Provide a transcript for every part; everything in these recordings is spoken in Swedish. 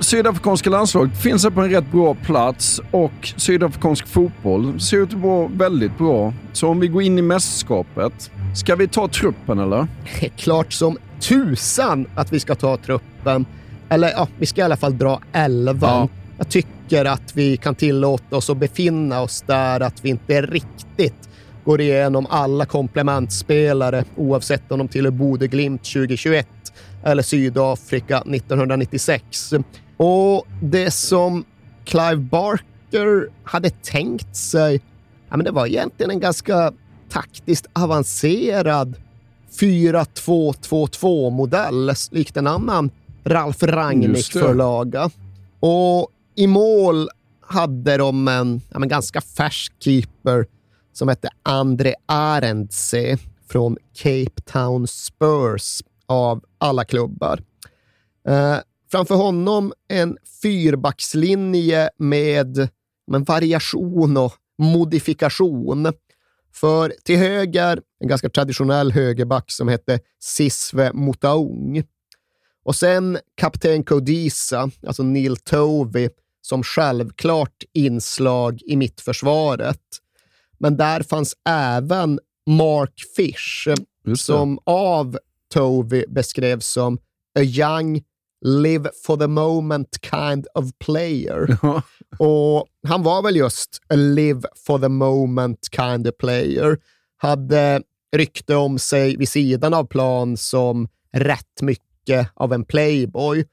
sydafrikanska landslaget finns här på en rätt bra plats och sydafrikansk fotboll ser ut att vara väldigt bra. Så om vi går in i mästerskapet, ska vi ta truppen eller? Klart som tusan att vi ska ta truppen. Eller ja, vi ska i alla fall dra elvan. Ja. Jag tycker att vi kan tillåta oss att befinna oss där, att vi inte riktigt går igenom alla komplementspelare oavsett om de tillhör Bode Glimt 2021 eller Sydafrika 1996. Och det som Clive Barker hade tänkt sig, ja, men det var egentligen en ganska taktiskt avancerad 4-2-2-2-modell, likt en annan Ralf. Rangnick-förlaga. Och i mål hade de en, ja, men ganska färsk keeper som hette André Arendse från Cape Town Spurs av alla klubbar. Eh, framför honom en fyrbackslinje med men, variation och modifikation. För till höger en ganska traditionell högerback som hette Sisve Motaung. Och sen kapten Kodisa, alltså Neil Tovey, som självklart inslag i mittförsvaret. Men där fanns även Mark Fish, som av Tovey beskrevs som a young, live for the moment kind of player. Ja. Och han var väl just a live for the moment kind of player. Hade rykte om sig vid sidan av plan som rätt mycket av en playboy.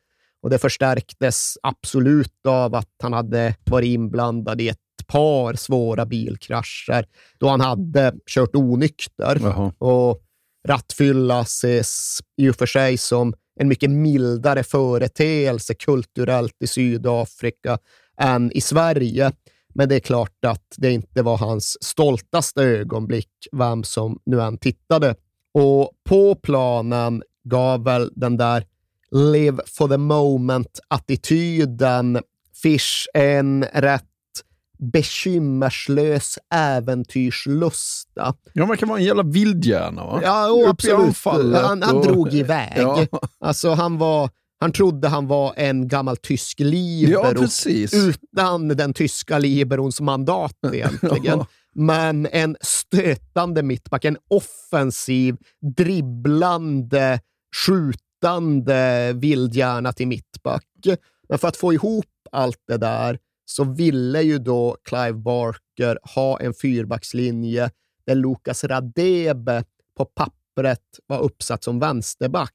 Och det förstärktes absolut av att han hade varit inblandad i ett par svåra bilkrascher då han hade kört onykter. Jaha. Och rattfylla ses i och för sig som en mycket mildare företeelse kulturellt i Sydafrika än i Sverige. Men det är klart att det inte var hans stoltaste ögonblick, vem som nu än tittade. Och på planen gav väl den där live for the moment-attityden Fish en rätt bekymmerslös äventyrslusta. Ja, man kan vara en jävla vildhjärna va? Ja, absolut. Han, han och- drog iväg. Ja. Alltså, han, var, han trodde han var en gammal tysk libero Ja, utan den tyska liberons mandat egentligen. Ja. Men en stötande mittback, en offensiv, dribblande, skjutande vildhjärna till mittback. Men för att få ihop allt det där så ville ju då Clive Barker ha en fyrbackslinje där Lukas Radebe på pappret var uppsatt som vänsterback,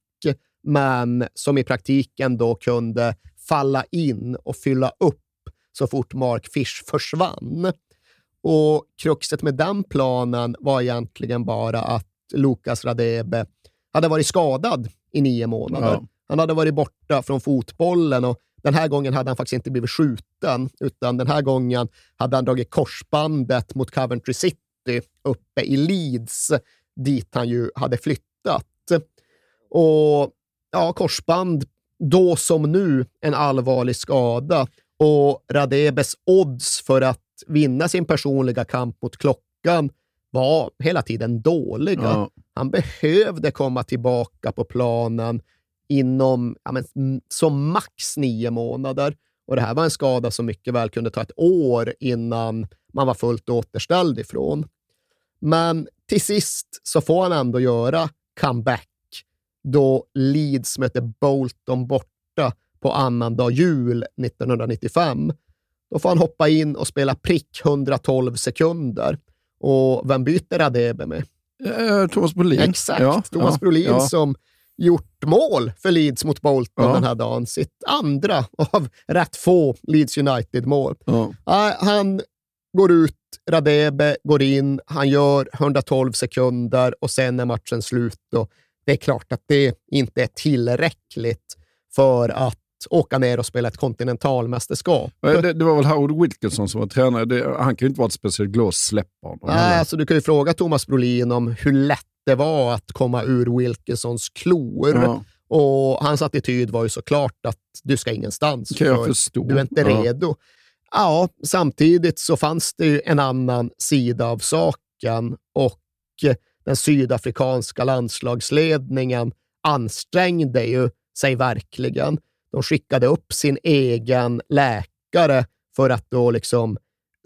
men som i praktiken då kunde falla in och fylla upp så fort Mark Fish försvann. Och kruxet med den planen var egentligen bara att Lukas Radebe hade varit skadad i nio månader. Ja. Han hade varit borta från fotbollen och den här gången hade han faktiskt inte blivit skjuten, utan den här gången hade han dragit korsbandet mot Coventry City uppe i Leeds, dit han ju hade flyttat. Och ja, korsband, då som nu, en allvarlig skada. Och Radebes odds för att vinna sin personliga kamp mot klockan var hela tiden dåliga. Ja. Han behövde komma tillbaka på planen inom ja, men, som max nio månader. Och Det här var en skada som mycket väl kunde ta ett år innan man var fullt återställd ifrån. Men till sist så får han ändå göra comeback då Leeds möter Bolton borta på annandag jul 1995. Då får han hoppa in och spela prick 112 sekunder. Och vem byter Adebe med? Eh, Thomas Brolin. Exakt, Ja, Thomas ja, Brolin ja. som gjort mål för Leeds mot Bolton Ja. den här dagen. Sitt andra av rätt få Leeds United-mål. Ja. Han går ut, Radebe går in, han gör 112 sekunder och sen är matchen slut. Och det är klart att det inte är tillräckligt för att åka ner och spela ett kontinentalmästerskap. Det, det var väl Howard Wilkinson som var tränare. Det, han kan ju inte vara ett speciellt att släppa honom. Nej, alltså du kan ju fråga Thomas Brolin om hur lätt det var att komma ur Wilkinsons klor. Ja. Och hans attityd var ju såklart att du ska ingenstans. kan jag för förstå. Du är inte Ja. redo. Ja, samtidigt så fanns det ju en annan sida av saken och den sydafrikanska landslagsledningen ansträngde ju sig verkligen. De skickade upp sin egen läkare för att då liksom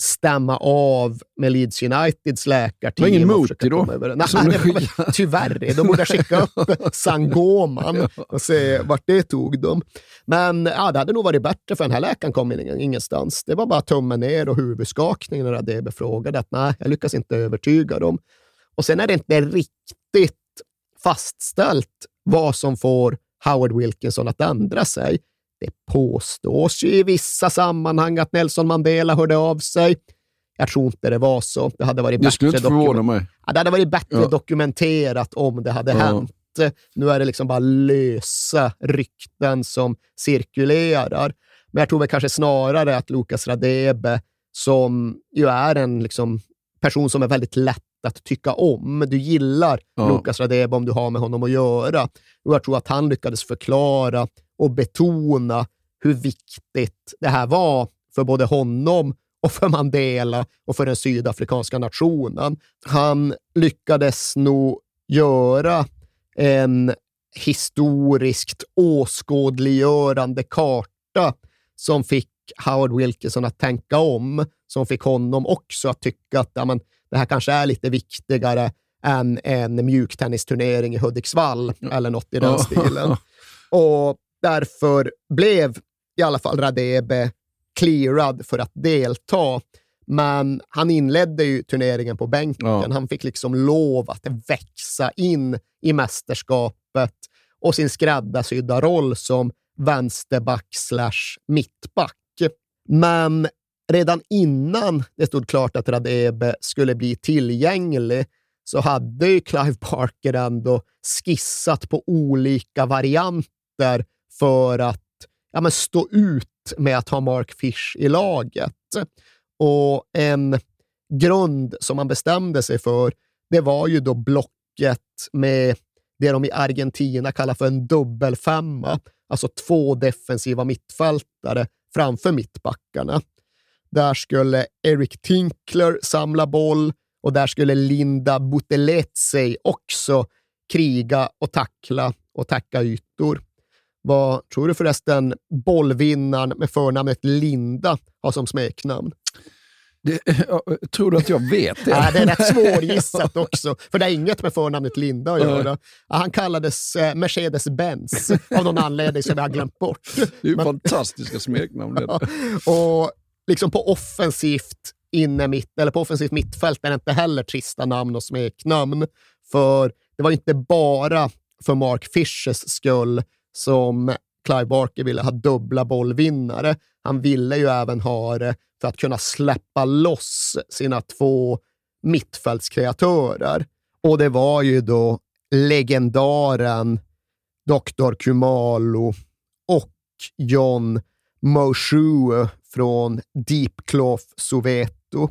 stämma av med Leeds Uniteds läkarteam. Det var ingen försöka då? Nej, var tyvärr. De borde skicka upp Sangoman och se vart det tog dem. Men ja, det hade nog varit bättre för den här läkaren kom ingen- ingenstans. Det var bara tummen ner och huvudskakning när det befrågade att nej, jag lyckas inte övertyga dem. Och sen är det inte riktigt fastställt vad som får Howard Wilkinson att ändra sig. Det påstås ju i vissa sammanhang att Nelson Mandela hörde av sig. Jag tror inte det var så. Det hade varit bättre dokument- mig. Ja, det hade varit bättre Ja. dokumenterat om det hade Ja. hänt. Nu är det liksom bara lösa rykten som cirkulerar. Men jag tror väl kanske snarare att Lukas Radebe, som ju är en liksom person som är väldigt lätt att tycka om. Du gillar Ja. Lukas Radebe om du har med honom att göra. Och jag tror att han lyckades förklara och betona hur viktigt det här var för både honom och för Mandela och för den sydafrikanska nationen. Han lyckades nog göra en historiskt åskådliggörande karta som fick Howard Wilkinson att tänka om, som fick honom också att tycka att ja, men, det här kanske är lite viktigare än en mjuktennisturnering i Hudiksvall eller något i den stilen. Och därför blev i alla fall Radebe clearad för att delta. Men han inledde ju turneringen på bänken. Ja. Han fick liksom lov att växa in i mästerskapet och sin skräddarsydda roll som vänsterback slash mittback. Men redan innan det stod klart att Radebe skulle bli tillgänglig så hade ju Clive Barker ändå skissat på olika varianter för att ja, men stå ut med att ha Mark Fish i laget. Och en grund som man bestämde sig för, det var ju då blocket med det de i Argentina kallar för en dubbelfemma, alltså två defensiva mittfältare framför mittbackarna. Där skulle Eric Tinkler samla boll och där skulle Linda Butelezzi också kriga och tackla och täcka ytor. Vad tror du förresten bollvinnaren med förnamnet Linda har som smeknamn? Det, ja, tror du att jag vet det? Ja, det är rätt svårgissat också, för det har inget med förnamnet Linda att göra. Ja, Han kallades eh, Mercedes-Benz av någon anledning som jag har glömt bort. Det är ju Men- fantastiska smeknamn. det. Och liksom på offensivt inne mitt, eller på offensivt mittfält är det inte heller trista namn och smeknamn. För det var inte bara för Mark Fishers skull som Clive Barker ville ha dubbla bollvinnare. Han ville ju även ha det för att kunna släppa loss sina två mittfältskreatörer. Och det var ju då legendaren Dr. Kumalo och John Moshu från Deep Cloth Soweto.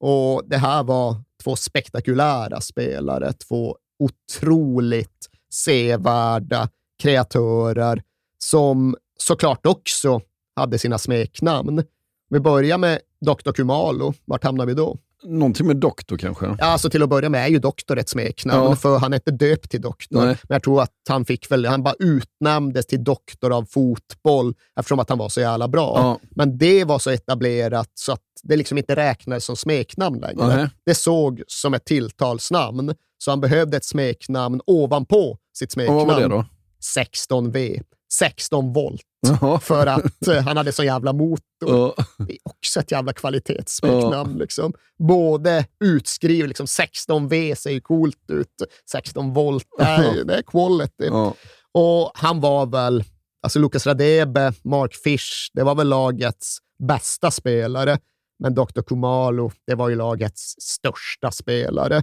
Och det här var två spektakulära spelare, två otroligt sevärda kreatörer som såklart också hade sina smeknamn. Vi börjar med Dr. Kumalo. Vart hamnar vi då? Någonting med doktor kanske? Ja, alltså till att börja med är ju doktor ett smeknamn, Ja. för han är inte döpt till doktor. Nej. Men jag tror att han fick väl, han bara utnämndes till doktor av fotboll eftersom att han var så jävla bra. Ja. Men det var så etablerat så att det liksom inte räknades som smeknamn längre. Nej. Det såg som ett tilltalsnamn, så han behövde ett smeknamn ovanpå sitt Och smeknamn. vad var det då? 16V, 16 volt. Jaha. För att eh, han hade så jävla motor. Ja. Det är också ett jävla kvalitetssmeknamn. Liksom. Både utskrivet, liksom 16V ser ju coolt ut. 16 volt, är, det är quality. Ja. Och han var väl, alltså Lucas Radebe, Mark Fish, det var väl lagets bästa spelare. Men Dr. Kumalo, det var ju lagets största spelare.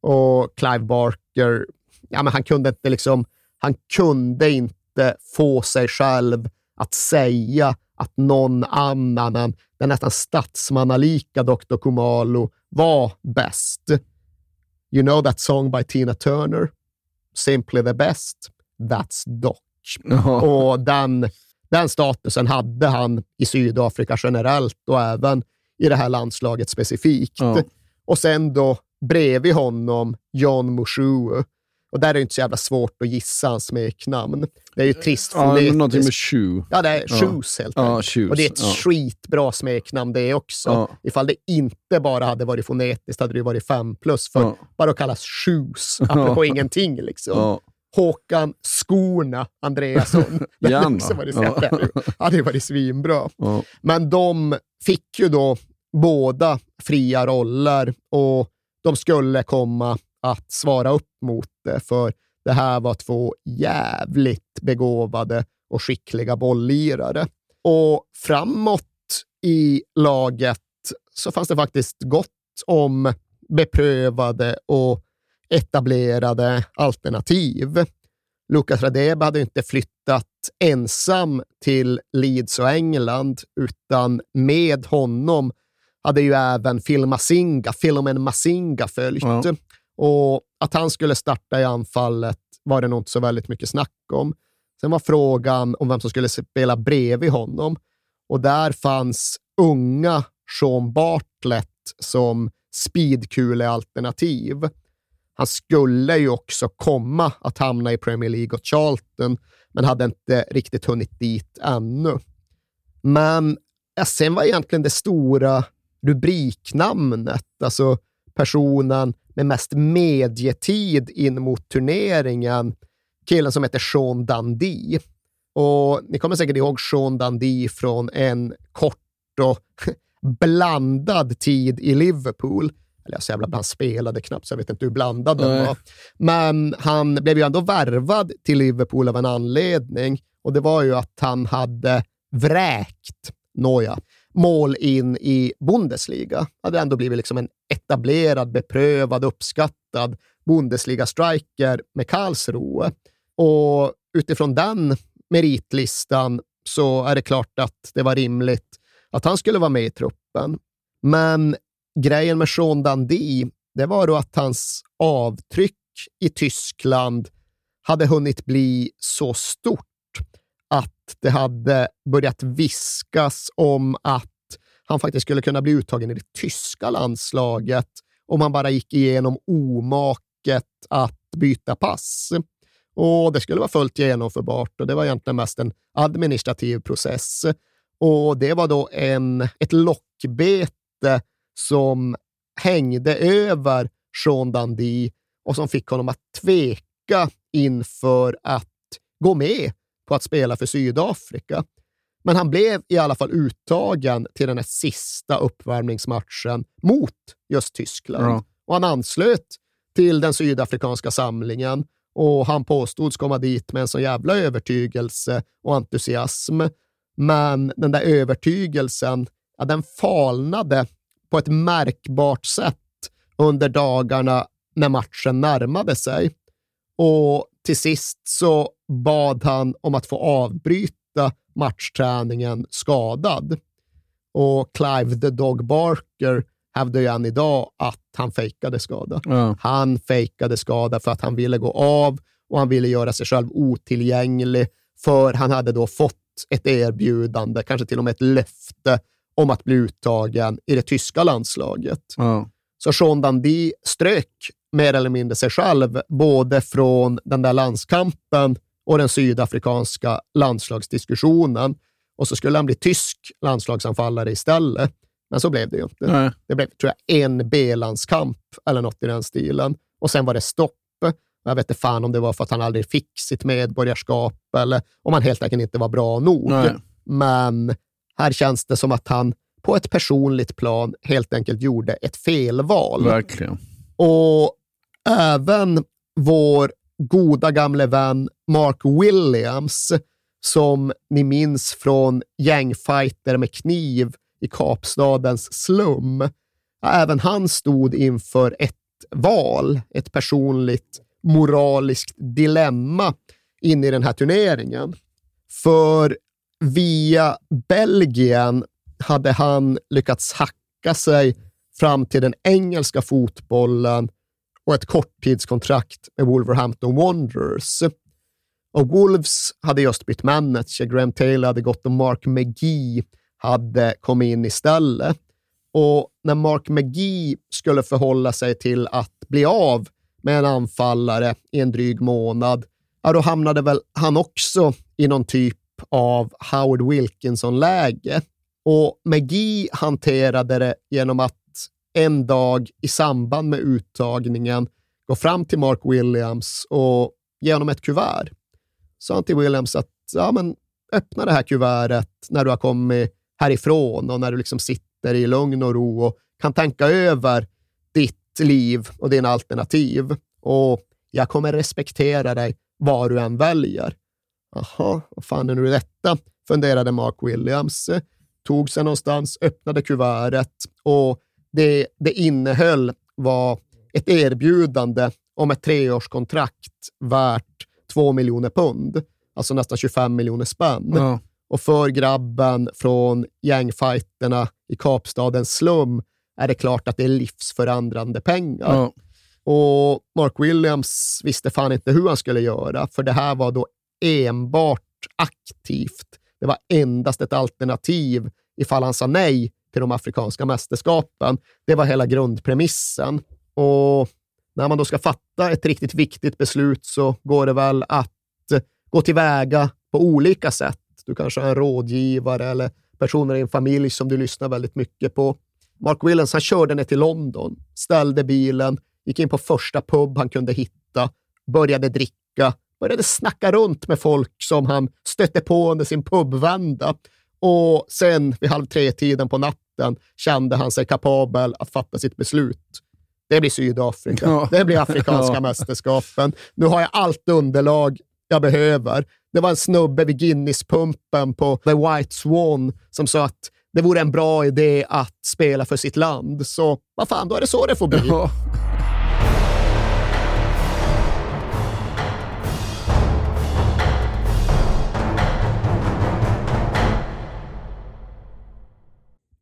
Och Clive Barker, ja men han kunde inte liksom, han kunde inte få sig själv att säga att någon annan än den nästan statsmannalika Dr. Kumalo var bäst. You know that song by Tina Turner? Simply the best. That's Doc. Och den, den statusen hade han i Sydafrika generellt och även i det här landslaget specifikt. Ja. Och sen då bredvid honom John Mushu. Och där är det inte så jävla svårt att gissa hans smeknamn. Det är ju trist Ja, någonting med fonetiskt. shoe. Ja, det är Ja. Shoes helt Ja, enkelt. shoes. Och det är ett ja. skitbra smeknamn det också. Ja. Ifall det inte bara hade varit fonetiskt hade det varit fem plus. För Ja. bara att kallas Shoes, apropå ingenting liksom. Håkan Skorna Andreasson. Det hade också varit, Ja. ja. det varit svinbra. Men de fick ju då båda fria roller och de skulle komma att svara upp mot det, för det här var två jävligt begåvade och skickliga bolllirare. Och framåt i laget så fanns det faktiskt gott om beprövade och etablerade alternativ. Lukas Radebe hade ju inte flyttat ensam till Leeds och England, utan med honom hade ju även Phil Masinga, Philomen Masinga följt. Ja. Och att han skulle starta i anfallet var det nog inte så väldigt mycket snack om. Sen var frågan om vem som skulle spela bredvid honom. Och där fanns unga Sean Bartlett som speedkulealternativ. Han skulle ju också komma att hamna i Premier League och Charlton, men hade inte riktigt hunnit dit ännu. Men sen var egentligen det stora rubriknamnet, alltså personen med mest medietid in mot turneringen, killen som heter Sean Dundee. Och ni kommer säkert ihåg Sean Dundee från en kort och blandad tid i Liverpool. Eller jag jävla, han spelade knappt, så jag vet inte hur blandad den var. Men han blev ju ändå värvad till Liverpool av en anledning. Och det var ju att han hade vräkt, nåja, mål in i Bundesliga. Hade ändå blivit liksom en etablerad, beprövad, uppskattad Bundesliga-striker med Karlsruhe. Och utifrån den meritlistan så är det klart att det var rimligt att han skulle vara med i truppen. Men grejen med Sean Dundee, det var då att hans avtryck i Tyskland hade hunnit bli så stort att det hade börjat viskas om att han faktiskt skulle kunna bli uttagen i det tyska landslaget om han bara gick igenom omaket att byta pass. Och Det skulle vara fullt genomförbart och det var egentligen mest en administrativ process. Och Det var då en, ett lockbete som hängde över Sean Dundee och som fick honom att tveka inför att gå med på att spela för Sydafrika. Men han blev i alla fall uttagen till den här sista uppvärmningsmatchen mot just Tyskland. Ja. Och han anslöt till den sydafrikanska samlingen och han påstods komma dit med en så jävla övertygelse och entusiasm. Men den där övertygelsen, ja, den falnade på ett märkbart sätt under dagarna när matchen närmade sig. Och till sist så bad han om att få avbryta matchträningen skadad. Och Clive the Dog Barker hävdar ju än idag att han fejkade skada. Ja. Han fejkade skada för att han ville gå av och han ville göra sig själv otillgänglig för han hade då fått ett erbjudande, kanske till och med ett löfte om att bli uttagen i det tyska landslaget. Ja. Så Sean Dundee strök mer eller mindre sig själv, både från den där landskampen och den sydafrikanska landslagsdiskussionen. Och så skulle han bli tysk landslagsanfallare istället. Men så blev det ju inte. Nej. Det blev, tror jag, en B-landskamp eller något i den stilen. Och sen var det stopp. Jag vet inte fan om det var för att han aldrig fick sitt medborgarskap eller om han helt enkelt inte var bra nog. Nej. Men här känns det som att han på ett personligt plan helt enkelt gjorde ett felval. Verkligen. Och även vår goda gamle vän Mark Williams, som ni minns från gängfighter med kniv i Kapstadens slum. Även han stod inför ett val, ett personligt moraliskt dilemma in i den här turneringen. För via Belgien hade han lyckats hacka sig fram till den engelska fotbollen och ett korttidskontrakt med Wolverhampton Wanderers. Och Wolves hade just bytt manager. Graham Taylor hade gått och Mark McGee hade kommit in istället. Och när Mark McGee skulle förhålla sig till att bli av med en anfallare i en dryg månad, ja, då hamnade väl han också i någon typ av Howard Wilkinson-läge. Och McGee hanterade det genom att en dag i samband med uttagningen gå fram till Mark Williams och ge honom ett kuvert. Sa han till Williams att ja, men, öppna det här kuvertet när du har kommit härifrån och när du liksom sitter i lugn och ro och kan tänka över ditt liv och dina alternativ. Och jag kommer respektera dig vad du än väljer. Jaha, vad fan är nu detta? funderade Mark Williams. Tog sig någonstans, öppnade kuvertet och det det innehöll var ett erbjudande om ett treårskontrakt värt två miljoner pund, alltså nästan 25 miljoner spänn. Ja. Och för grabben från gängfighterna i Kapstadens slum är det klart att det är livsförändrande pengar. Ja. Och Mark Williams visste fan inte hur han skulle göra, för det här var då enbart aktivt. Det var endast ett alternativ ifall han sa nej till de afrikanska mästerskapen. Det var hela grundpremissen. Och när man då ska fatta ett riktigt viktigt beslut så går det väl att eh, gå tillväga på olika sätt. Du kanske har en rådgivare eller personer i en familj som du lyssnar väldigt mycket på. Mark Willens han körde ner till London, ställde bilen, gick in på första pub han kunde hitta, började dricka, började snacka runt med folk som han stötte på under sin pubvända. Och sen vid halv tre-tiden på natten kände han sig kapabel att fatta sitt beslut. Det blir Sydafrika. Ja. Det blir Afrikanska Ja. mästerskapen. Nu har jag allt underlag jag behöver. Det var en snubbe vid Guinness-pumpen på The White Swan som sa att det vore en bra idé att spela för sitt land. Så vad fan, då är det så det får bli. Ja.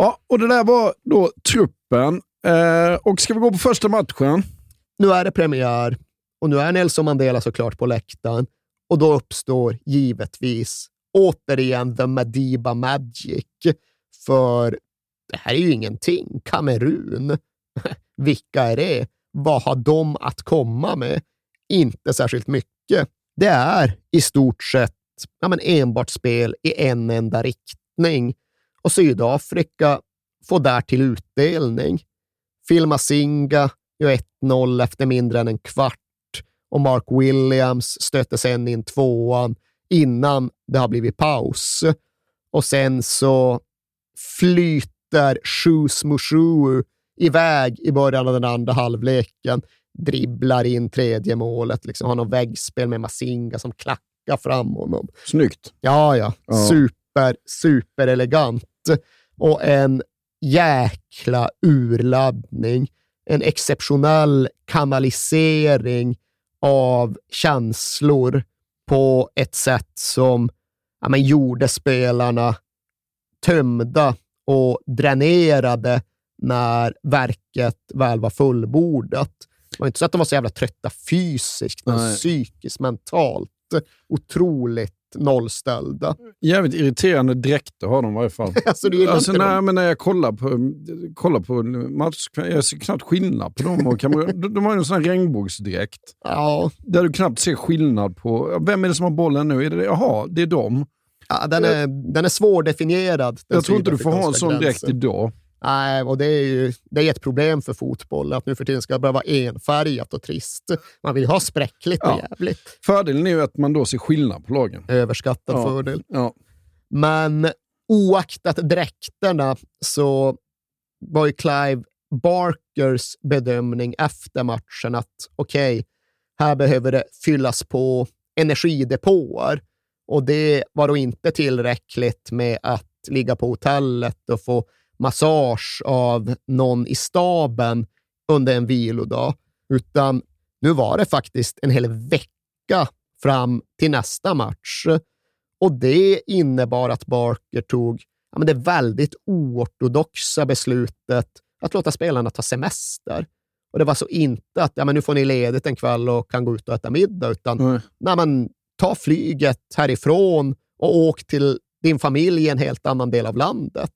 Ja, och det där var då truppen. Eh, och ska vi gå på första matchen? Nu är det premiär och nu är Nelson Mandela såklart på läktaren och då uppstår givetvis återigen the Madiba Magic. För det här är ju ingenting. Kamerun, vilka är det? Vad har de att komma med? Inte särskilt mycket. Det är i stort sett ja, men enbart spel i en enda riktning. Och Sydafrika får därtill utdelning. Phil Masinga gör 1-0 efter mindre än en kvart och Mark Williams stöter sen in tvåan innan det har blivit paus. Och sen så flyter Shoes Mushu iväg i början av den andra halvleken, dribblar in tredje målet, liksom har något väggspel med Masinga som klackar fram honom. Snyggt. Ja, ja. Ja. Super, super elegant. Och en jäkla urladdning. En exceptionell kanalisering av känslor på ett sätt som ja, men, gjorde spelarna tömda och dränerade när verket väl var fullbordat. Det var inte så att de var så jävla trötta fysiskt, men psykiskt, mentalt. Otroligt nollställda. Jävligt irriterande dräkter har de i varje fall. Alltså, du Alltså, nej, dem? men när jag kollar på, kollar på match, jag ser knappt skillnad på dem. Och Kamerun. de, de har ju en sån här regnbågsdräkt. Ja, Där du knappt ser skillnad på, vem är det som har bollen nu? Är det, jaha, det är dem. ja den, är, den är svårdefinierad. den Jag tror inte du får ha en sån dräkt idag. Nej, och det är ju det är ett problem för fotboll, att nu för tiden ska det bara vara enfärgat och trist. Man vill ha spräckligt och Ja. jävligt. Fördelen är ju att man då ser skillnad på lagen. Överskattad Ja. fördel. Ja. Men oaktat dräkterna så var ju Clive Barkers bedömning efter matchen att okej, här behöver det fyllas på energidepåer. Och det var då inte tillräckligt med att ligga på hotellet och få massage av någon i staben under en vilodag, utan nu var det faktiskt en hel vecka fram till nästa match. Och det innebar att Barker tog ja, men det väldigt oortodoxa beslutet att låta spelarna ta semester. Och det var så inte att ja, men nu får ni ledigt en kväll och kan gå ut och äta middag, utan Nej. nej, men, ta flyget härifrån och åk till din familj i en helt annan del av landet.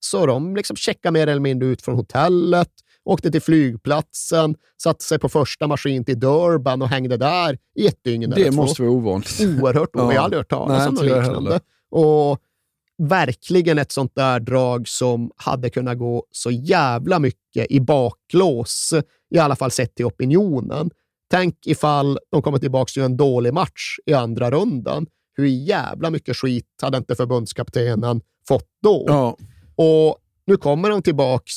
Så de liksom checkade mer eller mindre ut från hotellet, åkte till flygplatsen, satte sig på första maskin till Durban och hängde där i ett dygn Det måste vara ovanligt. Oerhört Ja. ovanligt. Jag har aldrig hört talas om något liknande. Och verkligen ett sånt där drag som hade kunnat gå så jävla mycket i baklås, i alla fall sett till opinionen. Tänk ifall de kommer tillbaka gör en dålig match i andra rundan. Hur jävla mycket skit hade inte förbundskaptenen fått då? Ja. Och nu kommer de tillbaks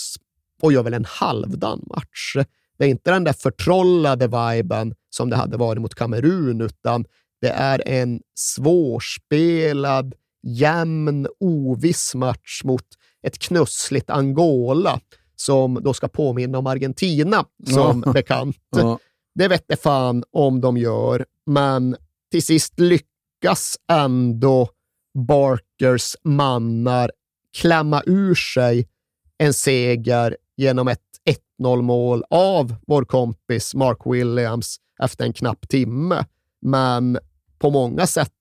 och gör väl en halvdan match. Det är inte den där förtrollade viben som det hade varit mot Kamerun, utan det är en svårspelad, jämn, oviss match mot ett knussligt Angola som då ska påminna om Argentina, som Ja. bekant. Ja. Det vette fan om de gör, men till sist lyckas ändå Barkers mannar klämma ur sig en seger genom ett 1-0 mål av vår kompis Mark Williams efter en knapp timme. Men på många sätt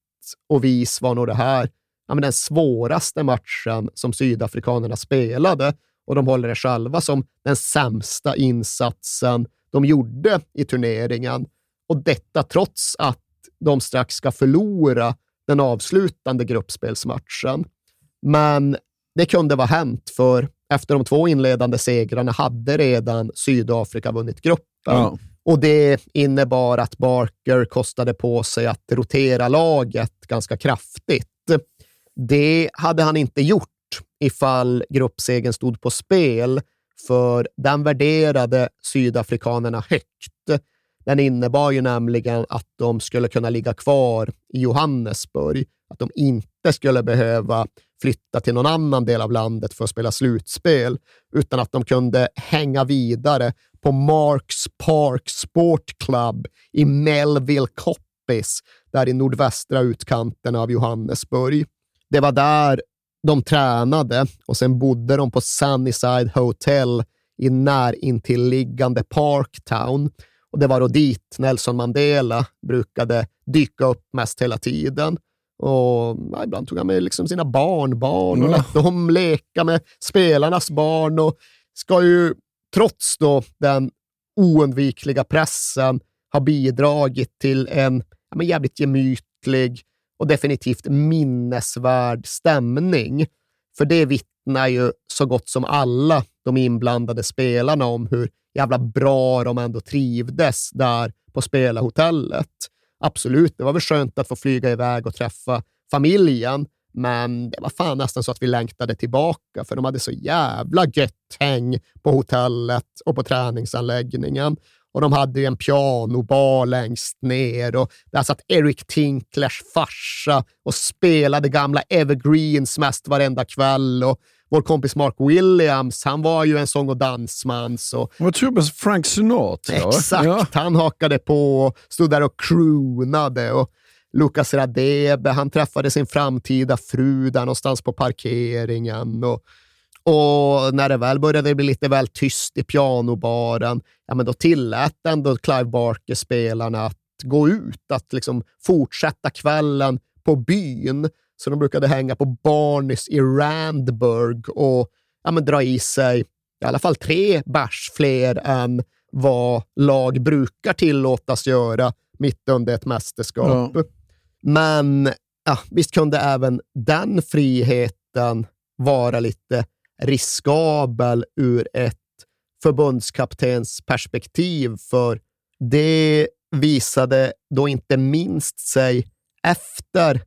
och vis var nog det här ja, men den svåraste matchen som sydafrikanerna spelade och de håller det själva som den sämsta insatsen de gjorde i turneringen. Och detta trots att de strax ska förlora den avslutande gruppspelsmatchen. Men det kunde vara hänt, för efter de två inledande segrarna hade redan Sydafrika vunnit gruppen. Ja. Och det innebar att Barker kostade på sig att rotera laget ganska kraftigt. Det hade han inte gjort ifall gruppsegern stod på spel, för den värderade sydafrikanerna högt. Den innebar ju nämligen att de skulle kunna ligga kvar i Johannesburg, att de inte skulle behöva flytta till någon annan del av landet för att spela slutspel, utan att de kunde hänga vidare på Marks Park Sport Club i Melville Coppis, där i nordvästra utkanten av Johannesburg. Det var där de tränade och sen bodde de på Sunnyside Hotel i närintilliggande Parktown. Och det var då dit Nelson Mandela brukade dyka upp mest hela tiden. Och ja, ibland tog han med liksom sina barnbarn och Ja. lät dem leka med spelarnas barn och ska ju trots då den oundvikliga pressen ha bidragit till en ja, men jävligt gemytlig och definitivt minnesvärd stämning. För det vittnar ju så gott som alla de inblandade spelarna om hur jävla bra de ändå trivdes där på spelarhotellet. Absolut, det var väl skönt att få flyga iväg och träffa familjen, men det var fan nästan så att vi längtade tillbaka, för de hade så jävla gött häng på hotellet och på träningsanläggningen. Och de hade ju en pianobar längst ner och där satt Eric Tinklers farsa och spelade gamla evergreens mest varenda kväll. Och vår kompis Mark Williams, han var ju en sång och dansman. Så Vad tror du Frank Sinatra? Exakt, Ja. han hakade på och stod där och croonade. Och Lucas Radebe, han träffade sin framtida fru där någonstans på parkeringen. Och, och när det väl började bli lite väl tyst i pianobaren, ja, men då tillät ändå Clive Barker spelarna att gå ut, att liksom fortsätta kvällen på byn. Så de brukade hänga på Barneys i Randburg och ja, men dra i sig i alla fall tre bärs fler än vad lag brukar tillåtas göra mitt under ett mästerskap. Ja. Men ja, visst kunde även den friheten vara lite riskabel ur ett förbundskaptens perspektiv, för det visade då inte minst sig efter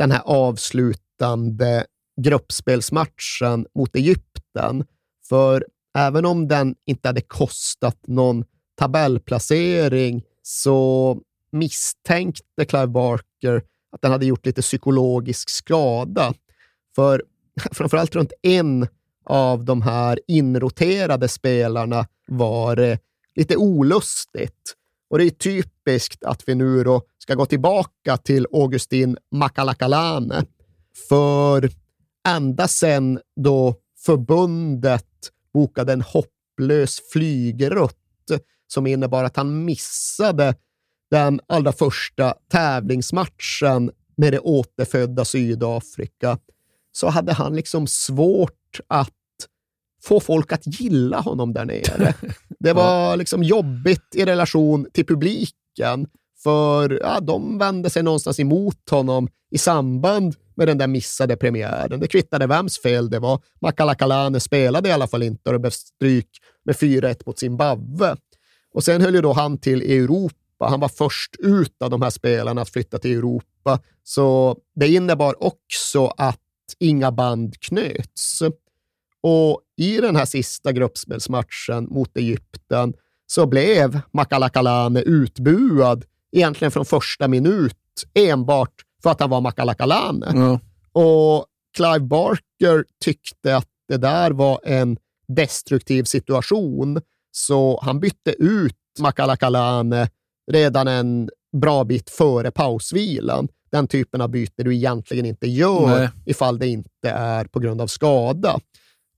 den här avslutande gruppspelsmatchen mot Egypten. För även om den inte hade kostat någon tabellplacering så misstänkte Clive Barker att den hade gjort lite psykologisk skada. För framförallt runt en av de här inroterade spelarna var det lite olustigt. Och det är typiskt att vi nu då ska gå tillbaka till Augustin Makalakalane. För ända sedan då förbundet bokade en hopplös flygrutt som innebar att han missade den allra första tävlingsmatchen med det återfödda Sydafrika så hade han liksom svårt att få folk att gilla honom där nere. Det var liksom jobbigt i relation till publiken, för ja, de vände sig någonstans emot honom i samband med den där missade premiären. Det kvittade vems fel det var. Makalakalane spelade i alla fall inte och det blev stryk med 4-1 mot Zimbabwe. Och sen höll ju då han till i Europa. Han var först ut av de här spelarna att flytta till Europa. Så det innebar också att inga band knöts. Och i den här sista gruppspelsmatchen mot Egypten så blev Makalakalane utbuad egentligen från första minut enbart för att han var Makalakalane. Ja. Och Clive Barker tyckte att det där var en destruktiv situation, så han bytte ut Makalakalane redan en bra bit före pausvilan. Den typen av byte du egentligen inte gör Nej. ifall det inte är på grund av skada.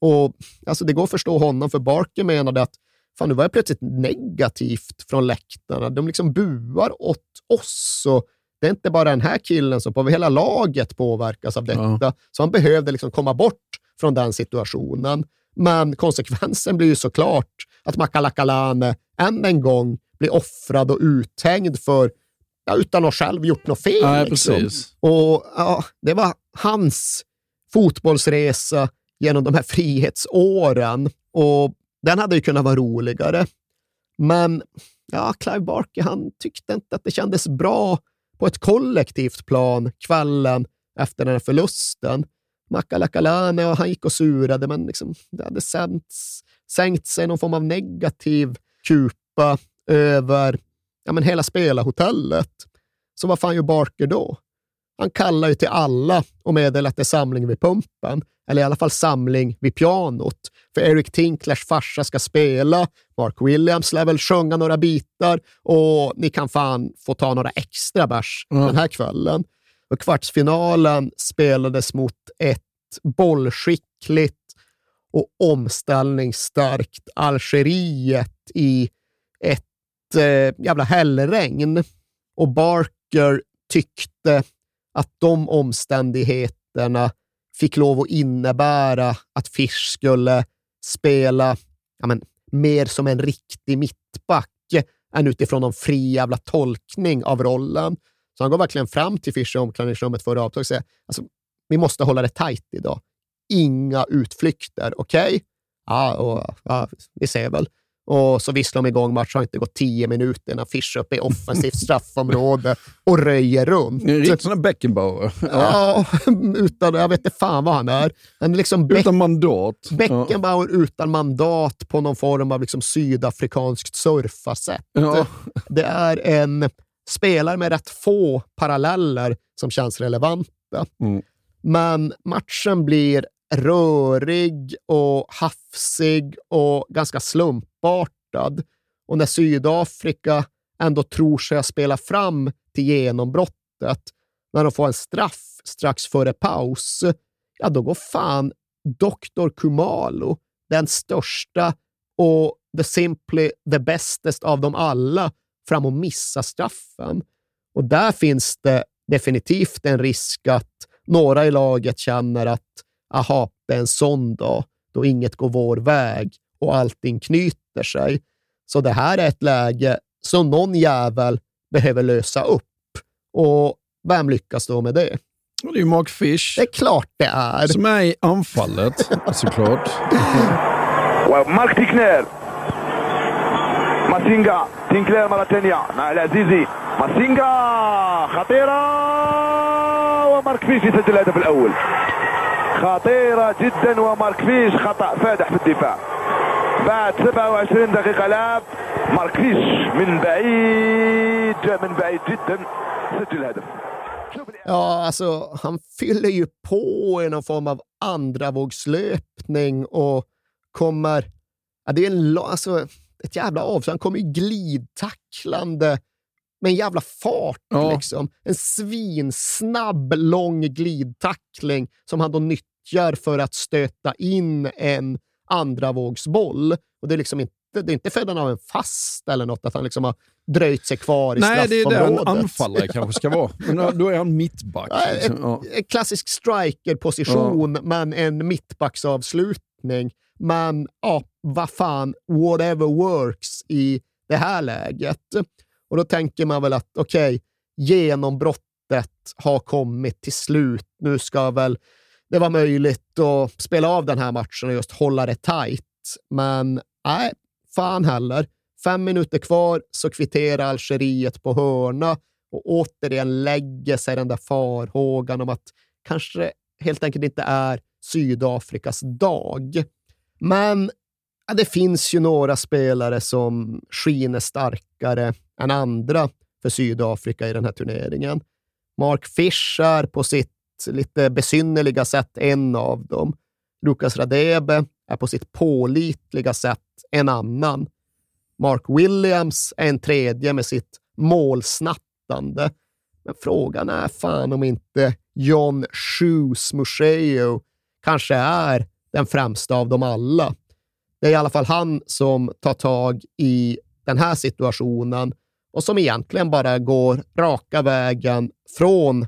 Och alltså Det går att förstå honom, för Barker menade att fan, nu var det plötsligt negativt från läktarna. De liksom buar åt oss. Och det är inte bara den här killen som på hela laget påverkas av detta. Så han behövde liksom komma bort från den situationen. Men konsekvensen blir ju såklart att Makalakalane än en gång blir offrad och uthängd för, ja, utan att själv gjort något fel. Nej, liksom. Och ja, Det var hans fotbollsresa genom de här frihetsåren. Och den hade ju kunnat vara roligare. Men ja, Clive Barker han tyckte inte att det kändes bra på ett kollektivt plan kvällen efter den här förlusten. Makalakalane och han gick och surade, men liksom, det hade sänts, sänkt sig någon form av negativ kupa över ja, men hela spelarhotellet. Så vad fan gör Barker då? Han kallar ju till alla och meddelar att det är samling vid pumpen, eller i alla fall samling vid pianot. För Eric Tinklers farsa ska spela, Mark Williams lär väl sjunga några bitar och ni kan fan få ta några extra bärs Ja. den här kvällen. Och kvartsfinalen spelades mot ett bollskickligt och omställningsstarkt Algeriet i ett eh, jävla hällregn. Och Barker tyckte att de omständigheterna fick lov att innebära att Fisch skulle spela ja, men, mer som en riktig mittback än utifrån någon fri jävla tolkning av rollen. Så han går verkligen fram till Fischer i omklädningsrummet före avtag och säger alltså, vi måste hålla det tajt idag. Inga utflykter, okej? Ja, och, ja, vi ser väl. Och så visslar de igång matchen, har inte gått tio minuter innan Fish är uppe i offensivt straffområde och röjer runt. En riktig sån här Beckenbauer. Ja. Ja, utan, jag vet inte fan vad han är. Han är liksom Beck, Utan mandat. Ja. Beckenbauer utan mandat på någon form av liksom sydafrikanskt surfarsätt. Ja. Det är en spelare med rätt få paralleller som känns relevanta. Mm. Men matchen blir rörig och hafsig och ganska slumpartad. Och när Sydafrika ändå tror sig ha spelat fram till genombrottet, när de får en straff strax före paus, ja då går fan Dr. Kumalo, den största och the simply the bestest av dem alla, fram och missar straffen. Och där finns det definitivt en risk att några i laget känner att aha, det är en sån dag då inget går vår väg och allting knyter sig. Så det här är ett läge som någon jävel behöver lösa upp. Och vem lyckas då med det? Och Det är ju Mark Fish Det är klart det är. som är i anfallet såklart. ومارك تيكنير ماسينجا تينكلير مرة ثانية مع العزيزي ماسينجا خطيرة ومارك فيش يسجل الهدف الأول خطيرة جدا ومارك فيش خطأ فادح في الدفاع بعد 27 دقيقة لعب مارك فيش من بعيد جاء من بعيد جدا سجل الهدف Ja, alltså han fyller ju på i någon form av andra vågslöpning och kommer... Ja, det är en, la- alltså, ett jävla avslut. Han kommer ju glidtacklande med en jävla fart. Ja. Liksom. En svinsnabb, lång glidtackling som han då nyttjar för att stöta in en andra vågsboll. Och det är liksom inte det är inte följden av en fast eller något, att han liksom har dröjt sig kvar i Nej, det är det en straffområdet. anfallare kanske ska vara. Men då- är han mittback. Ja, liksom. Ja. en klassisk striker-position, men en mittbacksavslutning. Men ja, vad fan, whatever works i det här läget. Och då tänker man väl att okej, genombrottet har kommit till slut. Nu ska väl det var möjligt att spela av den här matchen och just hålla det tajt. Men nej, fan heller. Fem minuter kvar så kvitterar Algeriet på hörna och återigen lägger sig den där farhågan om att kanske helt enkelt inte är Sydafrikas dag. Men ja, det finns ju några spelare som skiner starkare än andra för Sydafrika i den här turneringen. Mark Fischer på sitt lite besynnerliga sätt en av dem. Lukas Radebe är på sitt pålitliga sätt en annan. Mark Williams är en tredje med sitt målsnattande. Men frågan är fan om inte John Shoes Musheo kanske är den främsta av dem alla. Det är i alla fall han som tar tag i den här situationen och som egentligen bara går raka vägen från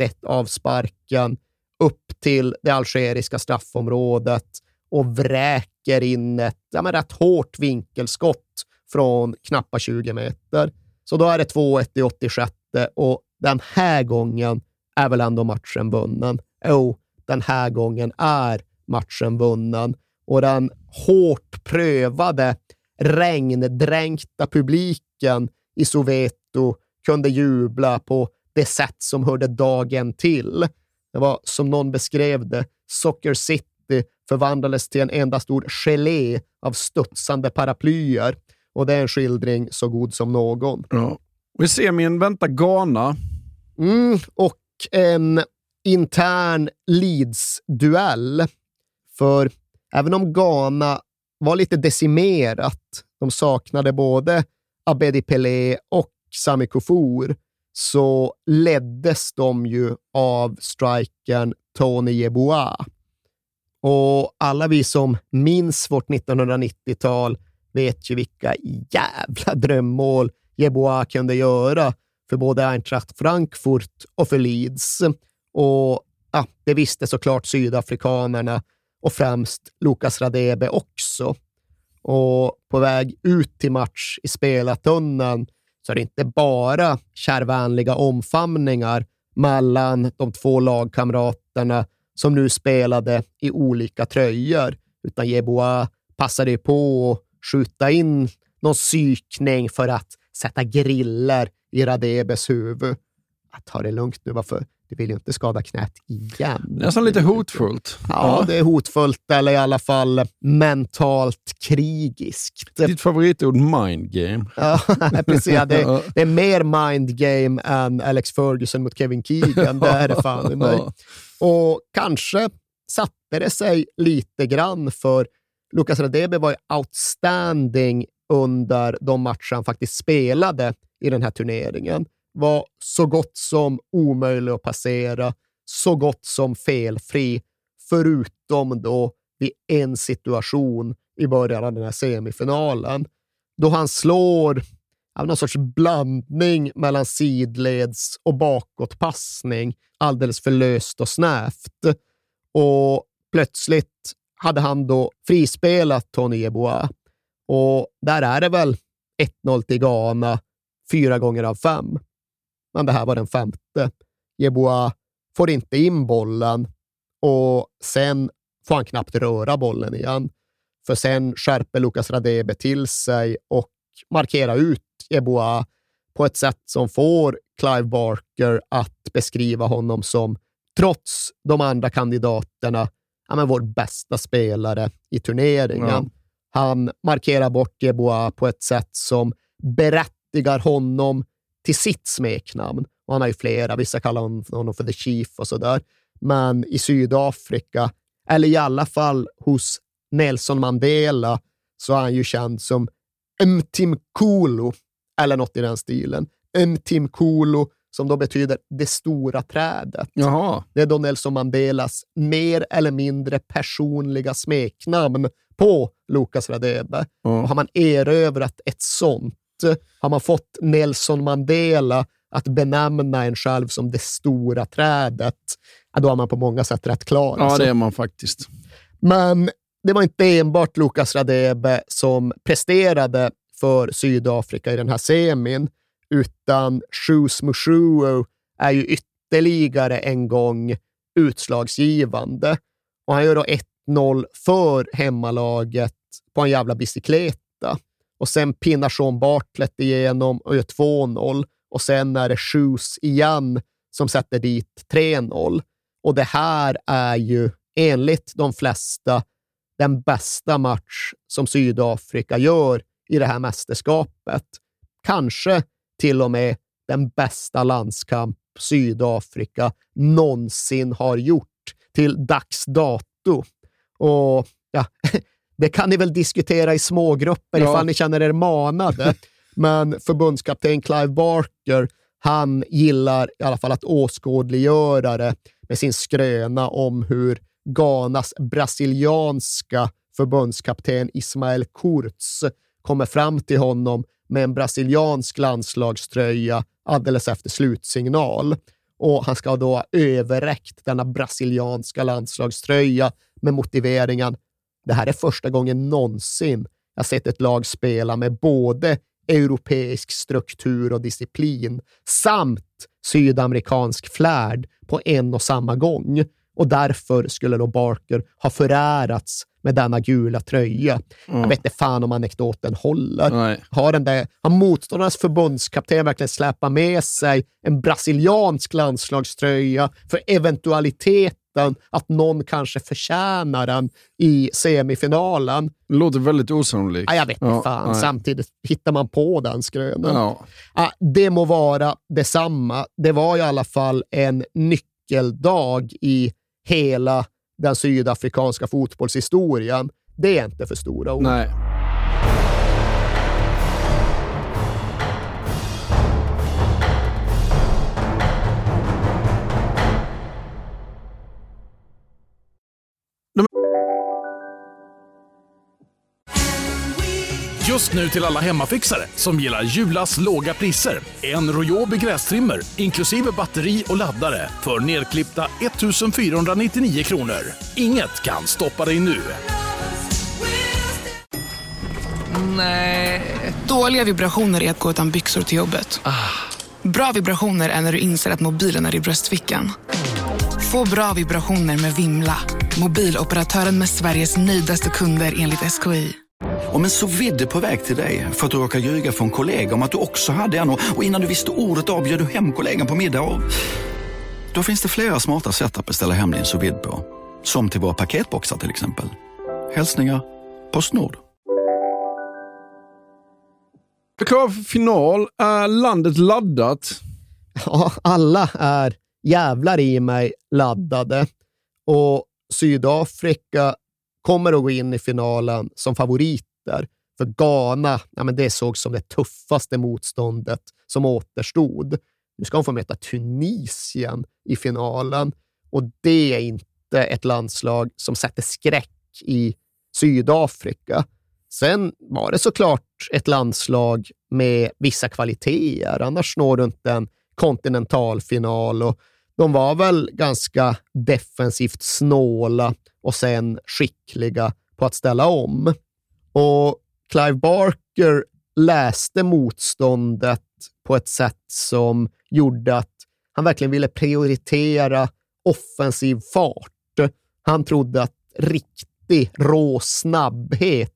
1-1 avsparken upp till det algeriska straffområdet och vräker in ett ja, men rätt hårt vinkelskott från knappa 20 meter. Så då är det 2-1 i 86 och den här gången är väl ändå matchen vunnen. Jo, den här gången är matchen vunnen och den hårt prövade, regndränkta publiken i Soweto kunde jubla på det sätt som hörde dagen till. Det var som någon beskrev det, Soccer City förvandlades till en enda stor gelé av studsande paraplyer och det är en skildring så god som någon. Ja. Och I semin väntar Ghana. Mm, och en intern Leeds-duell. För även om Ghana var lite decimerat, de saknade både Abedi Pelé och Sami Kufur, så leddes de ju av strikern Tony Yeboah. Och alla vi som minns vårt 1990-tal vet ju vilka jävla drömmål Yeboah kunde göra för både Eintracht Frankfurt och för Leeds. Och ja, det visste såklart sydafrikanerna och främst Lucas Radebe också. Och på väg ut till match i spelartunneln så är det inte bara kärvänliga omfamningar mellan de två lagkamraterna som nu spelade i olika tröjor, utan Jeboa passade på att skjuta in någon psykning för att sätta griller i Radebes huvud. Ta det lugnt nu, varför? Du vill ju inte skada knät igen. Nästan lite hotfullt. Ja, det är hotfullt eller i alla fall mentalt krigiskt. Ditt favoritord mind game. Ja, precis. Ja, det, det är mer mind game än Alex Ferguson mot Kevin Keegan. Det är det fan i mig. Och kanske satte det sig lite grann för Lucas Radebe var ju outstanding under de matcher han faktiskt spelade i den här turneringen. Var så gott som omöjlig att passera, så gott som felfri, förutom då vid en situation i början av den här semifinalen, då han slår av någon sorts blandning mellan sidleds och bakåtpassning alldeles för löst och snävt. Och plötsligt hade han då frispelat Tony Eboa. Och där är det väl 1-0 till Ghana, fyra gånger av fem. Men det här var den femte. Yeboah får inte in bollen och sen får han knappt röra bollen igen. För sen skärper Lucas Radebe till sig och markerar ut Yeboah på ett sätt som får Clive Barker att beskriva honom som, trots de andra kandidaterna, ja, men vår bästa spelare i turneringen. Ja. Han markerar bort Yeboah på ett sätt som berättigar honom till sitt smeknamn. Och han har ju flera, vissa kallar hon- honom för The Chief och sådär. Men i Sydafrika, eller i alla fall hos Nelson Mandela, så är han ju känd som Mtim Kulu, eller något i den stilen. Mtim Kulu, som då betyder det stora trädet. Jaha. Det är då Nelson Mandelas mer eller mindre personliga smeknamn på Lucas Radebe. Ja. Och har man erövrat ett sånt, har man fått Nelson Mandela att benämna en själv som det stora trädet, då har man på många sätt rätt klar. Ja, alltså. det är man faktiskt. Men det var inte enbart Lucas Radebe som presterade för Sydafrika i den här semin, utan Shoes Mushuo är ju ytterligare en gång utslagsgivande. Och han gör då 1-0 för hemmalaget på en jävla bicykleta. Och sen pinnar Sean Bartlett igenom och gör 2-0. Och sen är det Shoes igen som sätter dit 3-0. Och det här är ju enligt de flesta den bästa match som Sydafrika gör i det här mästerskapet. Kanske till och med den bästa landskamp Sydafrika någonsin har gjort till dags dato. Och ja, det kan ni väl diskutera i smågrupper Ja. ifall ni känner er manade. Men förbundskapten Clive Barker, han gillar i alla fall att åskådliggöra det med sin skröna om hur Ghanas brasilianska förbundskapten Ismael Kurz kommer fram till honom med en brasiliansk landslagströja alldeles efter slutsignal. Och han ska då ha överräckt denna brasilianska landslagströja med motiveringen det här är första gången någonsin jag sett ett lag spela med både europeisk struktur och disciplin samt sydamerikansk flärd på en och samma gång. Och därför skulle då Barker ha förärats med denna gula tröja. Jag vet inte fan om anekdoten håller. Nej. Har, den där, har motståndarnas förbundskapten verkligen släpat med sig en brasiliansk landslagströja för eventualiteten att någon kanske förtjänar den i semifinalen? Det låter väldigt osannolikt. Ja, jag vet inte Ja, fan. nej. Samtidigt hittar man på den skrönan. Ja. Ja, det må vara detsamma. Det var i alla fall en nyckeldag i hela den sydafrikanska fotbollshistorien. Det är inte för stora ord. Nej. Just nu till alla hemmafixare som gillar Julas låga priser. En Royobi grästrimmer inklusive batteri och laddare för nedklippta 1 499 kronor. Inget kan stoppa dig nu. Dåliga vibrationer är att gå utan byxor till jobbet. Bra vibrationer är när du inser att mobilen är i bröstfickan. Få bra vibrationer med Vimla. Mobiloperatören med Sveriges nöjdaste kunder enligt SKI. Om en så vidde på väg till dig för att du råkar ljuga från kollega om att du också hade en och innan du visste ordet av du hem kollegan på middag och... Då finns det flera smarta sätt att beställa hem din sous på. Som till våra paketboxar till exempel. Hälsningar Postnord. Klar för final. Är landet laddat? Ja, alla är jävlar i mig laddade och Sydafrika kommer att gå in i finalen som favoriter. För Ghana, ja, men det sågs som det tuffaste motståndet som återstod. Nu ska de få möta Tunisien i finalen och det är inte ett landslag som sätter skräck i Sydafrika. Sen var det såklart ett landslag med vissa kvaliteter, annars når du inte en kontinentalfinal och de var väl ganska defensivt snåla och sen skickliga på att ställa om. Och Clive Barker läste motståndet på ett sätt som gjorde att han verkligen ville prioritera offensiv fart. Han trodde att riktig rå snabbhet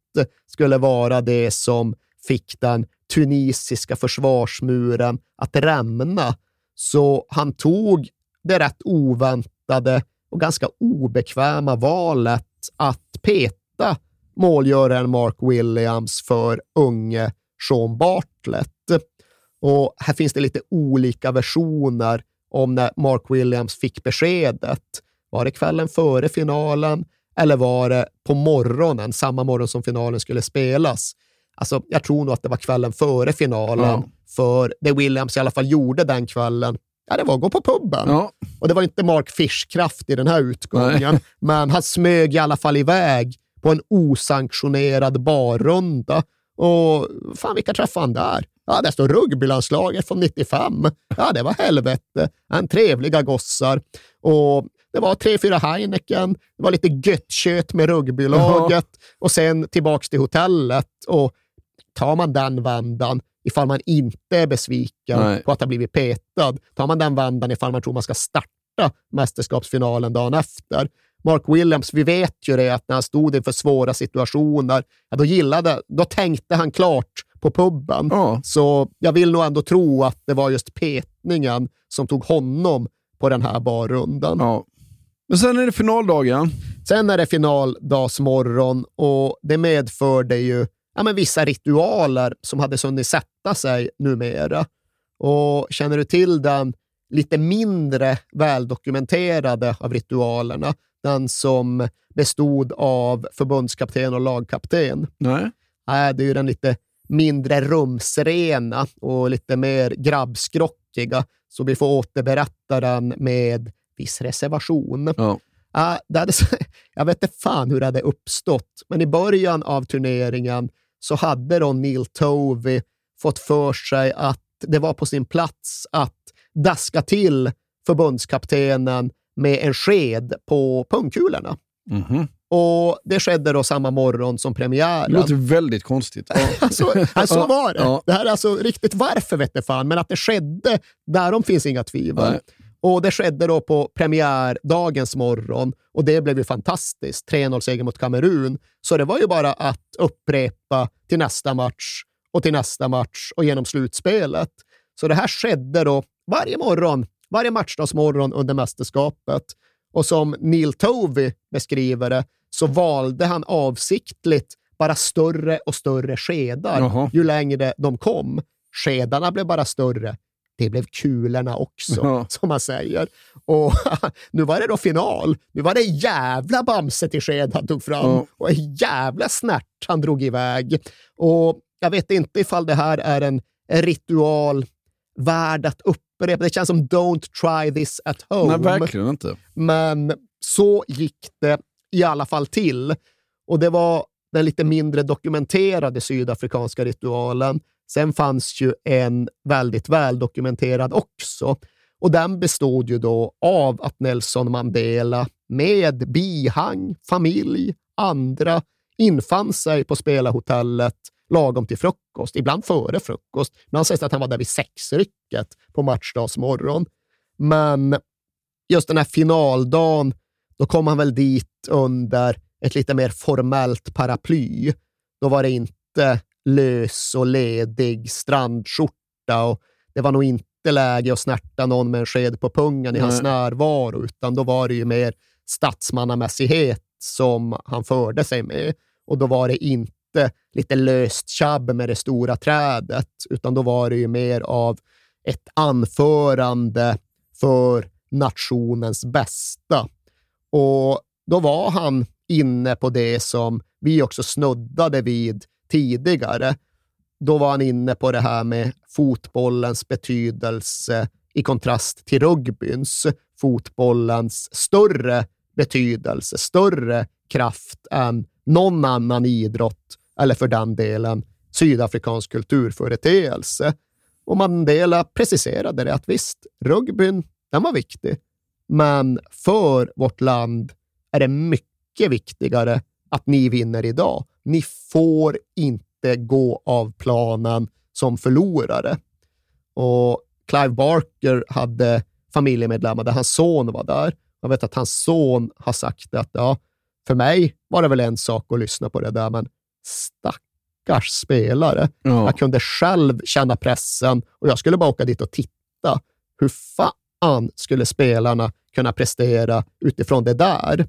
skulle vara det som fick den tunisiska försvarsmuren att rämna. Så han tog det rätt oväntade och ganska obekväma valet att peta målgöraren Mark Williams för unge Sean Bartlett. Och här finns det lite olika versioner om när Mark Williams fick beskedet. Var det kvällen före finalen eller var det på morgonen, samma morgon som finalen skulle spelas? Alltså, jag tror nog att det var kvällen före finalen, Ja. för det Williams i alla fall gjorde den kvällen, ja, det var att gå på puben. Ja. Och det var inte Mark Fischkraft i den här utgången, men han smög i alla fall iväg på en osanktionerad barrunda. Och fan, vilka träffade han där? Ja, där står rugbylandslaget från 95. Ja, det var helvete. En trevliga gossar. Och det var tre, fyra Heineken, det var lite göttkött med rugbylaget och sen tillbaks till hotellet. Och tar man den vändan ifall man inte är besviken Nej. på att ha blivit petad, tar man den vändan ifall man tror man ska starta mästerskapsfinalen dagen efter. Mark Williams, vi vet ju det att när han stod inför svåra situationer, ja, då gillade, då tänkte han klart på puben. Så jag vill nog ändå tro att det var just petningen som tog honom på den här barrundan. Ja. Men sen är det finaldagen. Sen är det finaldagsmorgon och det medförde ju ja, men vissa ritualer som hade hunnit sätta sig numera. Och känner du till den lite mindre väldokumenterade av ritualerna, den som bestod av förbundskapten och lagkapten? Nej. Nej, det är ju den lite mindre rumsrena och lite mer grabbskrockiga, så vi får återberätta den med viss reservation. Ja. Ja, det hade, jag vet inte fan hur det hade uppstått, men i början av turneringen så hade då Neil Tovey fått för sig att det var på sin plats att daska till förbundskaptenen med en sked på pungkulorna. Mhm. Och Det skedde då samma morgon som premiären. Det låter väldigt konstigt. Alltså, alltså, så var det. Ja. Det här är alltså riktigt varför vet fan, men att det skedde, därom finns inga tvivel. Nej. Och Det skedde då på premiärdagens morgon och det blev ju fantastiskt. 3-0-seger mot Kamerun. Så det var ju bara att upprepa till nästa match och till nästa match och genom slutspelet. Så det här skedde då varje morgon, varje matchdagsmorgon under mästerskapet. Och som Neil Tovey beskriver det så valde han avsiktligt bara större och större skedar Jaha. ju längre de kom. Skedarna blev bara större. Det blev kulorna också, Ja. som man säger. Och nu var det då final. Nu var det jävla Bamse till sked han tog fram Ja. och en jävla snärt han drog iväg. Och jag vet inte ifall det här är en, ritual värd att upprepa. Det känns som don't try this at home. Nej, verkligen inte. Men så gick det i alla fall till. Och det var den lite mindre dokumenterade sydafrikanska ritualen. Sen fanns ju en väldigt väldokumenterad också. Och den bestod ju då av att Nelson Mandela med bihang, familj, andra infann sig på spelarhotellet lagom till frukost, ibland före frukost. Ibland sägs det att han var där vid sexrycket på matchdagsmorgon. Men just den här finaldagen, då kom han väl dit under ett lite mer formellt paraply. Då var det inte lös och ledig strandskjorta och det var nog inte läge att snärta någon med en sked på pungen i hans Nej. närvaro, utan då var det ju mer statsmannamässighet som han förde sig med. Och då var det inte lite löst tjabb med det stora trädet, utan då var det ju mer av ett anförande för nationens bästa. Och då var han inne på det som vi också snuddade vid tidigare. Då var han inne på det här med fotbollens betydelse i kontrast till rugbyns. Fotbollens större betydelse, större kraft än någon annan idrott eller för den delen sydafrikansk kulturföreteelse. Och Mandela preciserade det att visst, rugbyn, den var viktig. Men för vårt land är det mycket viktigare att ni vinner idag. Ni får inte gå av planen som förlorare. Och Clive Barker hade familjemedlemmar där hans son var där. Jag vet att hans son har sagt att ja, för mig var det väl en sak att lyssna på det där, men stackars spelare. Ja. Jag kunde själv känna pressen och jag skulle bara åka dit och titta. Hur fan skulle spelarna kunna prestera utifrån det där?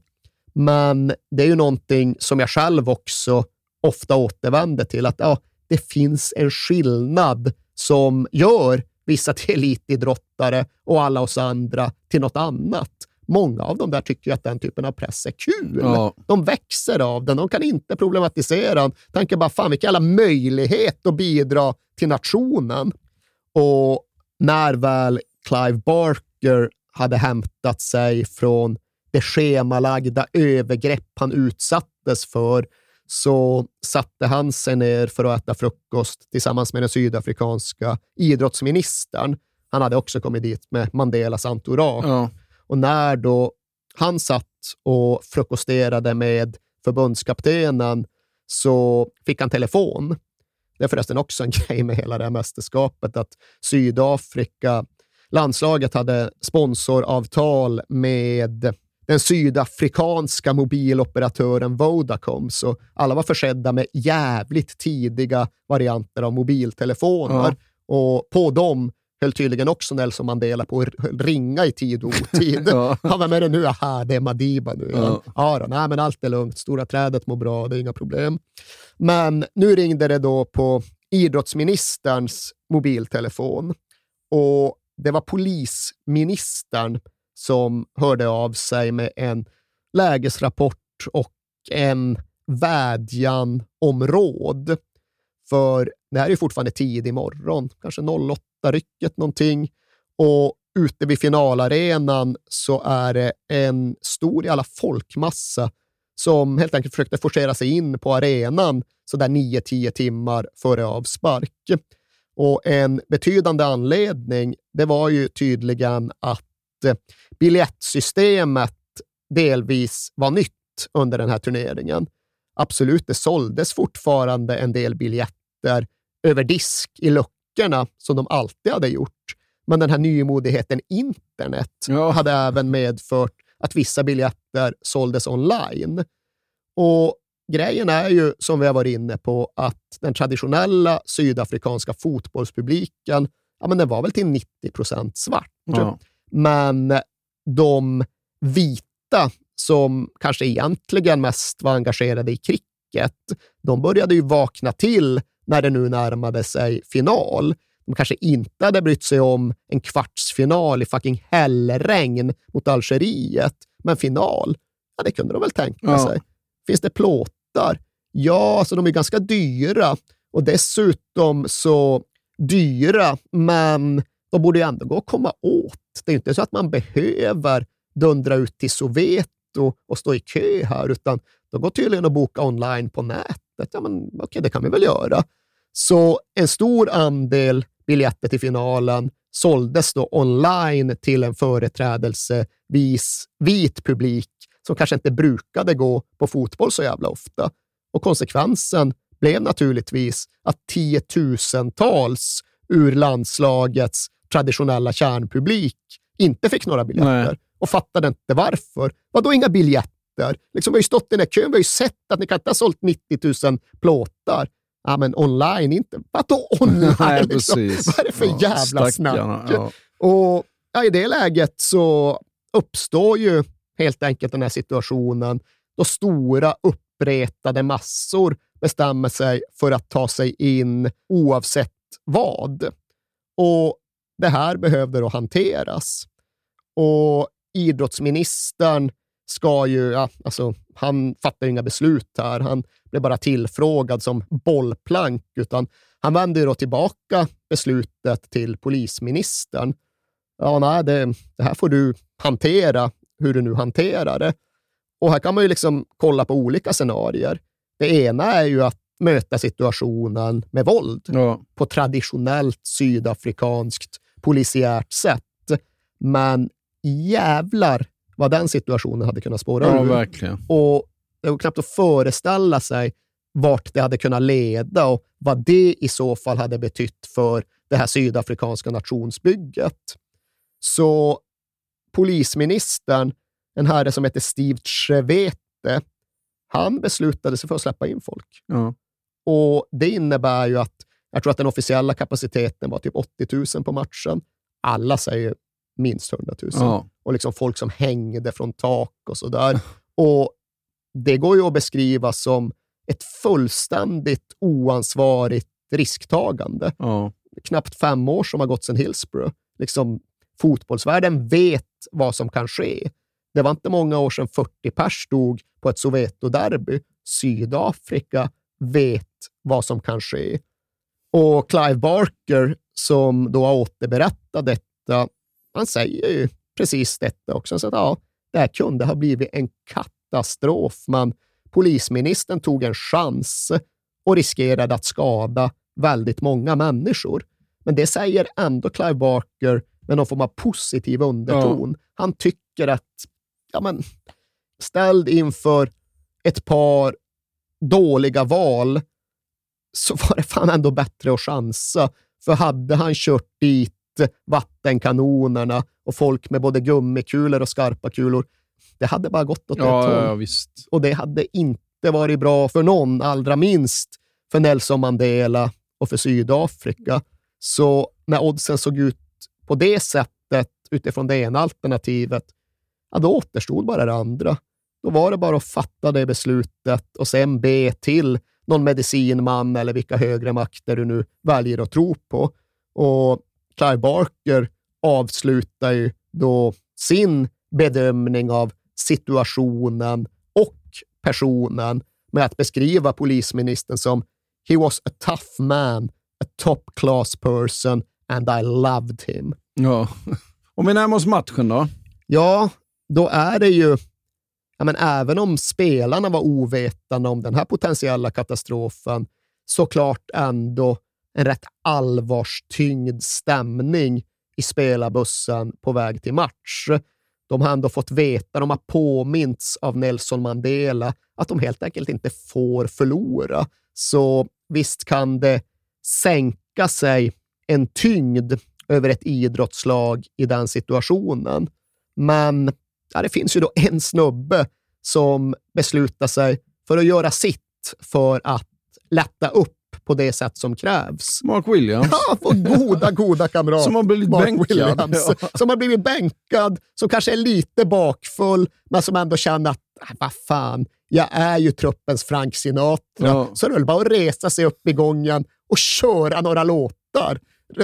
Men det är ju någonting som jag själv också ofta återvänder till, att ja, det finns en skillnad som gör vissa till elitidrottare och alla oss andra till något annat. Många av dem där tycker att den typen av press är kul. Ja. De växer av den. De kan inte problematisera den. Tänker bara, fan vilken jävla möjlighet att bidra till nationen. Och när väl Clive Barker hade hämtat sig från det schemalagda övergrepp han utsattes för så satte han sig ner för att äta frukost tillsammans med den sydafrikanska idrottsministern. Han hade också kommit dit med Mandelas entourage. Ja. Och när då han satt och frukosterade med förbundskaptenen så fick han telefon. Det är förresten också en grej med hela det här mästerskapet, att Sydafrika, landslaget hade sponsoravtal med den sydafrikanska mobiloperatören Vodacom, så alla var försedda med jävligt tidiga varianter av mobiltelefoner. Och på dem höll tydligen också Nelson Mandela på att ringa i tid och otid. Ja. Han var med det nu, aha, det är Madiba nu. Ja. Ja. Då, nej, men allt är lugnt, stora trädet mår bra, det är inga problem. Men nu ringde det då på idrottsministerns mobiltelefon och det var polisministern som hörde av sig med en lägesrapport och en vädjan om råd. För det här är fortfarande tidig morgon, kanske 08-rycket någonting. Och ute vid finalarenan så är det en stor jävla folkmassa som helt enkelt försökte forcera sig in på arenan sådär 9-10 timmar före avspark. Och en betydande anledning, det var ju tydligen att eh, biljettsystemet delvis var nytt under den här turneringen. Absolut, det såldes fortfarande en del biljetter över disk i luckorna som de alltid hade gjort. Men den här nymodigheten internet hade även medfört att vissa biljetter såldes online. Och grejen är ju, som vi har varit inne på, att den traditionella sydafrikanska fotbollspubliken, ja, men den var väl till 90 procent svart. Ja. Men de vita, som kanske egentligen mest var engagerade i cricket, de började ju vakna till när det nu närmade sig final. De kanske inte hade brytt sig om en kvartsfinal i fucking hällregn mot Algeriet, men final, ja, det kunde de väl tänka Ja. sig. Finns det plåtar? Ja, alltså de är ganska dyra och dessutom så dyra, men de borde ju ändå gå att komma åt. Det är ju inte så att man behöver dundra ut till Soweto och stå i kö här, utan de går tydligen att boka online på nätet. Ja, men okej, det kan vi väl göra. Så en stor andel biljetter till finalen såldes då online till en företrädelsevis vit publik som kanske inte brukade gå på fotboll så jävla ofta. Och konsekvensen blev naturligtvis att tiotusentals ur landslagets traditionella kärnpublik inte fick några biljetter Nej. och fattade inte varför. Vadå inga biljetter? Liksom, vi har ju stått i den här kön, vi har ju sett att ni kan inte ha sålt 90 000 plåtar. Ja, men online inte. Vadå online? Nej, liksom? Vad är det för Ja, jävla stackarna, snack? ja. Och ja, i det läget så uppstår ju helt enkelt den här situationen då stora uppretade massor bestämmer sig för att ta sig in oavsett vad. Och det här behövde då hanteras. Och idrottsministern ska ju, ja, alltså, han fattar inga beslut här. Han blev bara tillfrågad som bollplank, utan han vände då tillbaka beslutet till polisministern. Ja, nej, det, det här får du hantera, hur du nu hanterar det. Och här kan man ju liksom kolla på olika scenarier. Det ena är ju att möta situationen med våld Ja. på traditionellt sydafrikanskt polisiärt sätt. Men jävlar vad den situationen hade kunnat spåra Ja, ur. verkligen. Och det var knappt att föreställa sig vart det hade kunnat leda och vad det i så fall hade betytt för det här sydafrikanska nationsbygget. Så polisministern, en herre som heter Steve Trevete, han beslutade sig för att släppa in folk. Ja. Och Det innebär ju att jag tror att den officiella kapaciteten var typ 80 000 på matchen. Alla säger minst 100 000. Ja. Och liksom folk som hängde från tak och sådär. Och Det går ju att beskriva som ett fullständigt oansvarigt risktagande. Ja. Knappt fem år som har gått sedan Hillsborough. Liksom, fotbollsvärlden vet vad som kan ske. Det var inte många år sedan 40 pers stod på ett Soweto-derby. Sydafrika vet vad som kan ske. Och Clive Barker, som då har återberättat detta, han säger ju precis detta också. Så att, ja, det här kunde ha blivit en katastrof, men polisministern tog en chans och riskerade att skada väldigt många människor. Men det säger ändå Clive Barker med någon form av positiv underton. Ja. Han tycker att, ja men, ställd inför ett par dåliga val så var det fan ändå bättre att chansa. För hade han kört dit vattenkanonerna och folk med både gummikulor och skarpa kulor, det hade bara gått åt ja, ett håll. Ja. Och det hade inte varit bra för någon, allra minst för Nelson Mandela och för Sydafrika. Så när oddsen såg ut på det sättet utifrån det ena alternativet, ja, då återstod bara det andra. Då var det bara att fatta det beslutet och sen be till någon medicinman eller vilka högre makter du nu väljer att tro på. Och Clive Barker avslutar ju då sin bedömning av situationen och personen med att beskriva polisministern som “He was a tough man, a top class person and I loved him”. Ja. Om vi närmar oss matchen då? Ja, då är det ju ja, men även om spelarna var ovetande om den här potentiella katastrofen, såklart ändå en rätt allvarstyngd stämning i spelarbussen på väg till match. De har ändå fått veta, de har påmints av Nelson Mandela, att de helt enkelt inte får förlora. Så visst kan det sänka sig en tyngd över ett idrottslag i den situationen. Men ja, det finns ju då en snubbe som beslutar sig för att göra sitt för att lätta upp på det sätt som krävs. Mark Williams. Ja, vår goda, goda kamrat. Som har blivit Mark bänkad. Williams. Ja. Som har blivit bänkad, som kanske är lite bakfull, men som ändå känner att, äh, vad fan, jag är ju truppens Frank Sinatra. Ja. Så det är väl bara att resa sig upp i gången och köra några låtar.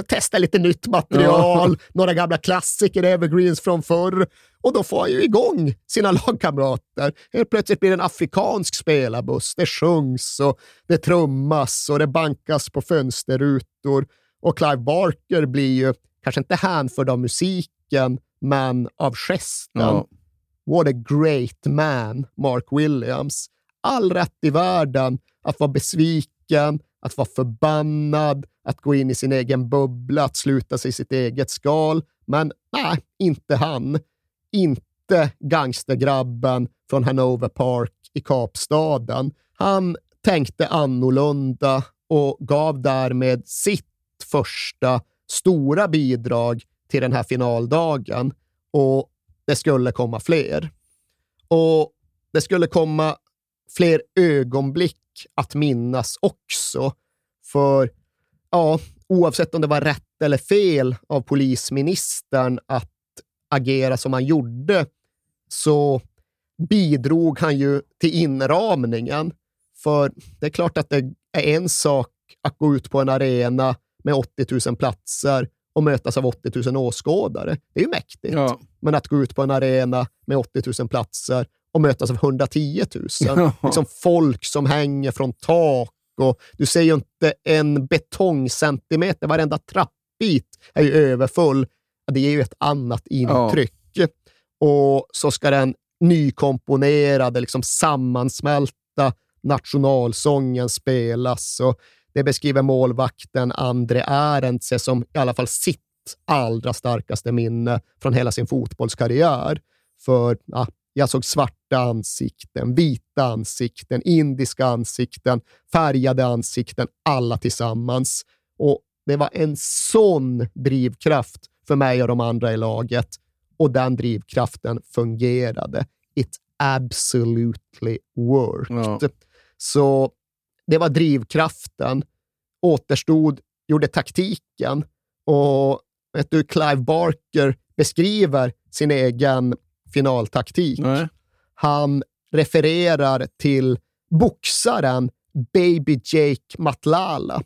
Testa lite nytt material, några gamla klassiker, evergreens från förr. Och då får han ju igång sina lagkamrater. Helt plötsligt blir det en afrikansk spelarbuss. Det sjungs och det trummas och det bankas på fönsterrutor. Och Clive Barker blir ju, kanske inte hänförd av musiken, men av gesten. Ja. What a great man, Mark Williams. All rätt i världen att vara besviken, att vara förbannad, att gå in i sin egen bubbla, att sluta sig i sitt eget skal. Men nej, inte han. Inte gangstergrabben från Hanover Park i Kapstaden. Han tänkte annorlunda och gav därmed sitt första stora bidrag till den här finaldagen. Och det skulle komma fler. Och det skulle komma fler ögonblick att minnas också. För ja, oavsett om det var rätt eller fel av polisministern att agera som han gjorde, så bidrog han ju till inramningen. För det är klart att det är en sak att gå ut på en arena med 80 000 platser och mötas av 80 000 åskådare. Det är ju mäktigt. Ja. Men att gå ut på en arena med 80 000 platser och mötas av 110 000. Ja. Liksom folk som hänger från tak och du ser ju inte en betongcentimeter. Varenda trappbit är ju överfull. Ja, Det ger ju ett annat intryck. Och så ska den nykomponerade, liksom sammansmälta nationalsången spelas. Och det beskriver målvakten André Arendtse som i alla fall sitt allra starkaste minne från hela sin fotbollskarriär. För ja, jag såg svarta ansikten, vita ansikten, indiska ansikten, färgade ansikten, alla tillsammans. Och det var en sån drivkraft för mig och de andra i laget. Och den drivkraften fungerade. It absolutely worked. Ja. Så det var drivkraften. Återstod, gjorde taktiken. Och vet du, Clive Barker beskriver sin egen finaltaktik. Nej. Han refererar till boxaren Baby Jake Matlala.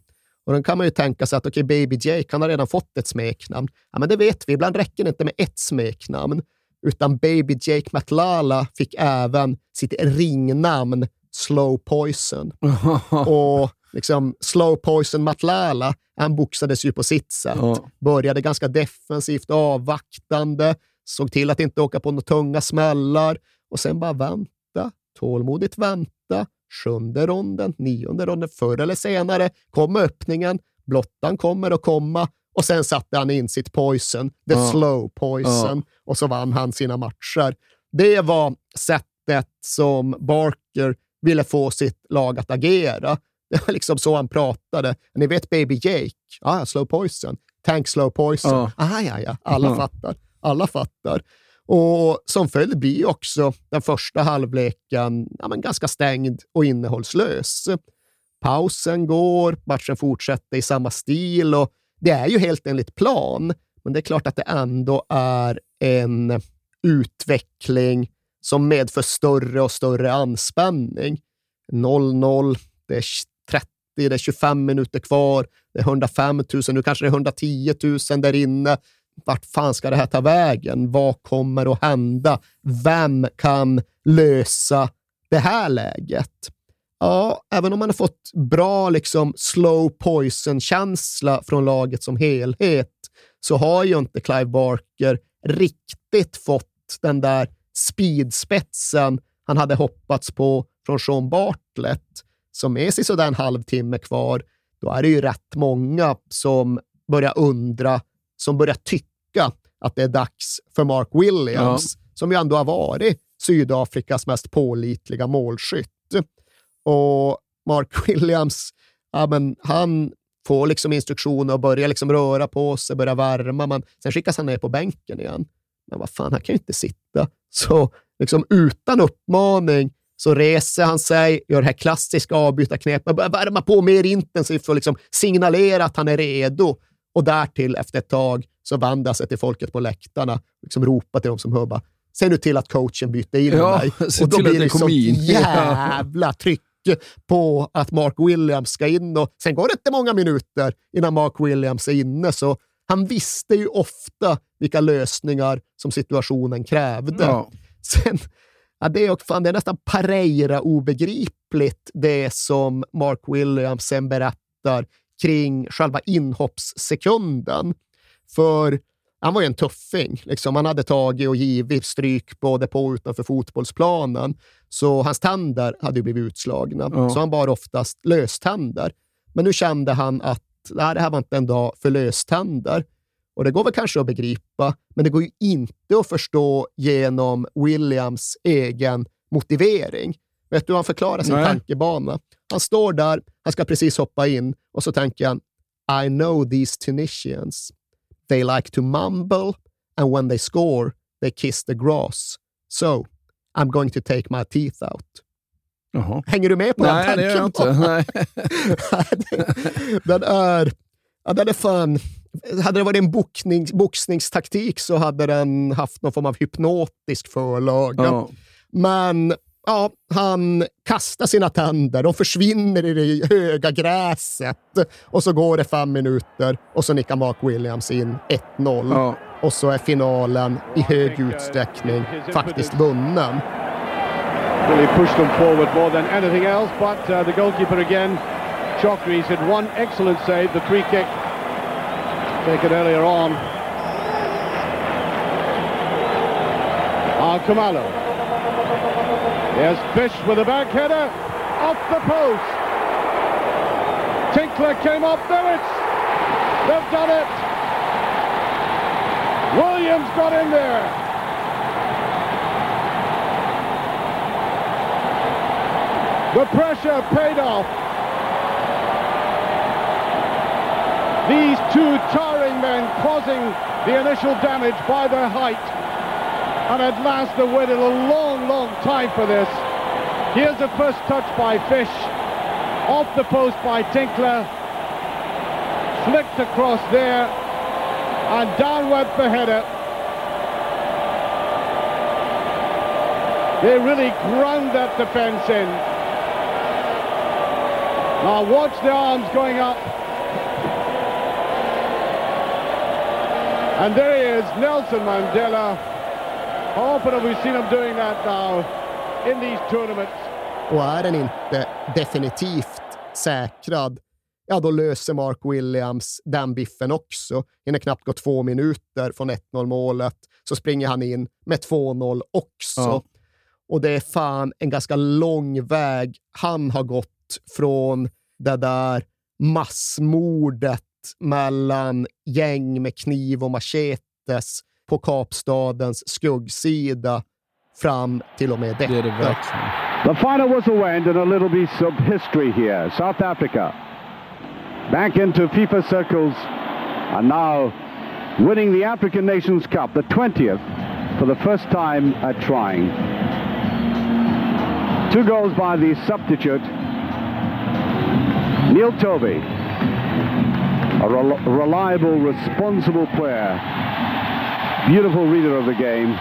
Och då kan man ju tänka sig att okay, Baby Jake han har redan fått ett smeknamn. Ja, men det vet vi, ibland räcker det inte med ett smeknamn. Utan Baby Jake Matlala fick även sitt ringnamn Slow Poison. Och liksom Slow Poison Matlala, han boxades ju på sitt sätt. Ja. Började ganska defensivt, avvaktande, såg till att inte åka på några tunga smällar och sen bara vänta, tålmodigt vänta. Sjunde ronden, nionde ronden, förr eller senare kom öppningen, blottan kommer att komma och sen satte han in sitt poison, the Ja. slow poison, och så vann han sina matcher. Det var sättet som Barker ville få sitt lag att agera. Det var liksom så han pratade. Ni vet Baby Jake? Ah, slow poison. Tank slow poison. Ja. Ah, ja, ja. Alla Ja. fattar. Alla fattar. Och som följd blir också den första halvleken ja, men ganska stängd och innehållslös. Pausen går, matchen fortsätter i samma stil och det är ju helt enligt plan. Men det är klart att det ändå är en utveckling som medför större och större anspänning. 0-0, det är 30, det är 25 minuter kvar, det är 105 000, nu kanske det är 110 000 där inne. Vart fan ska det här ta vägen? Vad kommer att hända? Vem kan lösa det här läget? Ja, även om man har fått bra liksom, slow poison-känsla från laget som helhet så har ju inte Clive Barker riktigt fått den där speedspetsen han hade hoppats på från Sean Bartlett. som är sådär en halvtimme kvar, då är det ju rätt många som börjar undra, som börjar tycka att det är dags för Mark Williams, som ju ändå har varit Sydafrikas mest pålitliga målskytt. Och Mark Williams, ja, men han får liksom instruktioner och börjar liksom röra på sig, börja värma, men sen skickas han ner på bänken igen. Men vad fan, han kan ju inte sitta. Så liksom utan uppmaning så reser han sig, gör det här klassiska avbytarknepet, börjar värma på mer intensivt för att liksom signalera att han är redo. Och därtill efter ett tag så vänder han sig till folket på läktarna liksom ropar till dem som hör bara, se nu till att coachen byter in Ja, mig. Och då blir det in. jävla tryck på att Mark Williams ska in och sen går det inte många minuter innan Mark Williams är inne, så han visste ju ofta vilka lösningar som situationen krävde. Ja. Sen, ja, det, är, fan, det är nästan Pareira obegripligt det som Mark Williams sen berättar kring själva inhoppssekunden. För han var ju en tuffing. Liksom. Han hade tagit och givit stryk både på och utanför fotbollsplanen. Så hans tänder hade blivit utslagna. Ja. Så han bar oftast löständer. Men nu kände han att nej, det här var inte en dag för löständer. Och det går väl kanske att begripa, men det går ju inte att förstå genom Williams egen motivering. Vet du hur han förklarar sin Nej. tankebana? Han står där, han ska precis hoppa in och så tänker han I know these Tunisians. They like to mumble and when they score they kiss the grass. So I'm going to take my teeth out. Jaha. Hänger du med på Nej, den det gör jag inte. Nej. den är... Ja, den är fan... Hade det varit en bokning, boxningstaktik så hade den haft någon form av hypnotisk förlaga. Ja. Men ja, han kastar sina tänder, de försvinner i det höga gräset och så går det fem minuter och så nickar Mark Williams in 1-0. Ja. Och så är finalen i hög utsträckning faktiskt vunnen. Really pushed them forward more than anything else, but uh, the goalkeeper again, Chokri, had one excellent save, the free kick taken earlier on. Ah, Kamalo. Here's Fish with a back header off the post. Tinkler came up, there it's, they've done it. Williams got in there. The pressure paid off. These two towering men causing the initial damage by their height. And at last they waited a long, long time for this. Here's the first touch by Fish. Off the post by Tinkler. Flicked across there. And down went the header. They really ground that defence in. Now watch the arms going up. And there he is, Nelson Mandela. Often have we seen him doing that now in these tournaments? Och är den inte definitivt säkrad, ja då löser Mark Williams den biffen också. Hinner knappt gå två minuter från 1-0 målet, så springer han in med 2-0 också. Ja. Och det är fan en ganska lång väg han har gått från det där massmordet mellan gäng med kniv och machetes på Kapstadens skuggsida fram till och med detta. Det är det verkligen. The final whistle went and a little piece of history here. South Africa back into FIFA circles and now winning the African Nations Cup, the 20th, for the first time at trying. Two goals by the substitute, Neil Toby, a rel- reliable, responsible player, beautiful reader of the game.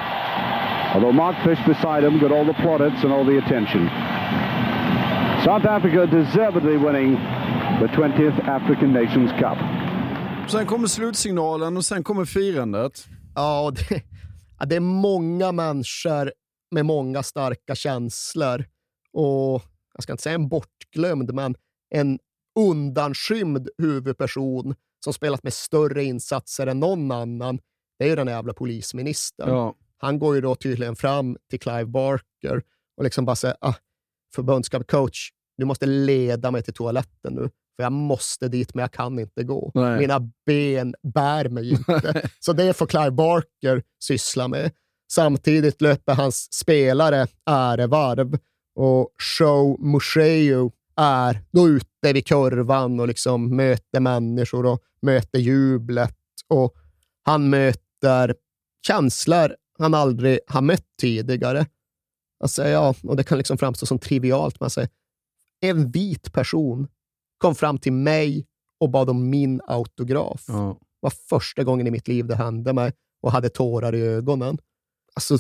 Although Mark Fish beside him got all the plaudits and all the attention. South Africa deservedly winning the 20th African Nations Cup. Sen kommer slutsignalen och sen kommer firandet. Ja, det, ja, det är många människor med många starka känslor. Och jag ska inte säga en bortglömd, men en undanskymd huvudperson som spelat med större insatser än någon annan. Det är ju den jävla polisministern. Ja. Han går ju då tydligen fram till Clive Barker och liksom bara säger, ah, förbundskapcoach, du måste leda mig till toaletten nu, för jag måste dit, men jag kan inte gå. Nej. Mina ben bär mig inte. Så det får Clive Barker syssla med. Samtidigt löper hans spelare ärevarv och Show Musheu är då ute vid kurvan och liksom möter människor och möter jublet. Och han möter känslor han aldrig har mött tidigare. Alltså, ja, och det kan liksom framstå som trivialt, men säger en vit person kom fram till mig och bad om min autograf. Ja. Det var första gången i mitt liv det hände mig och hade tårar i ögonen. Alltså,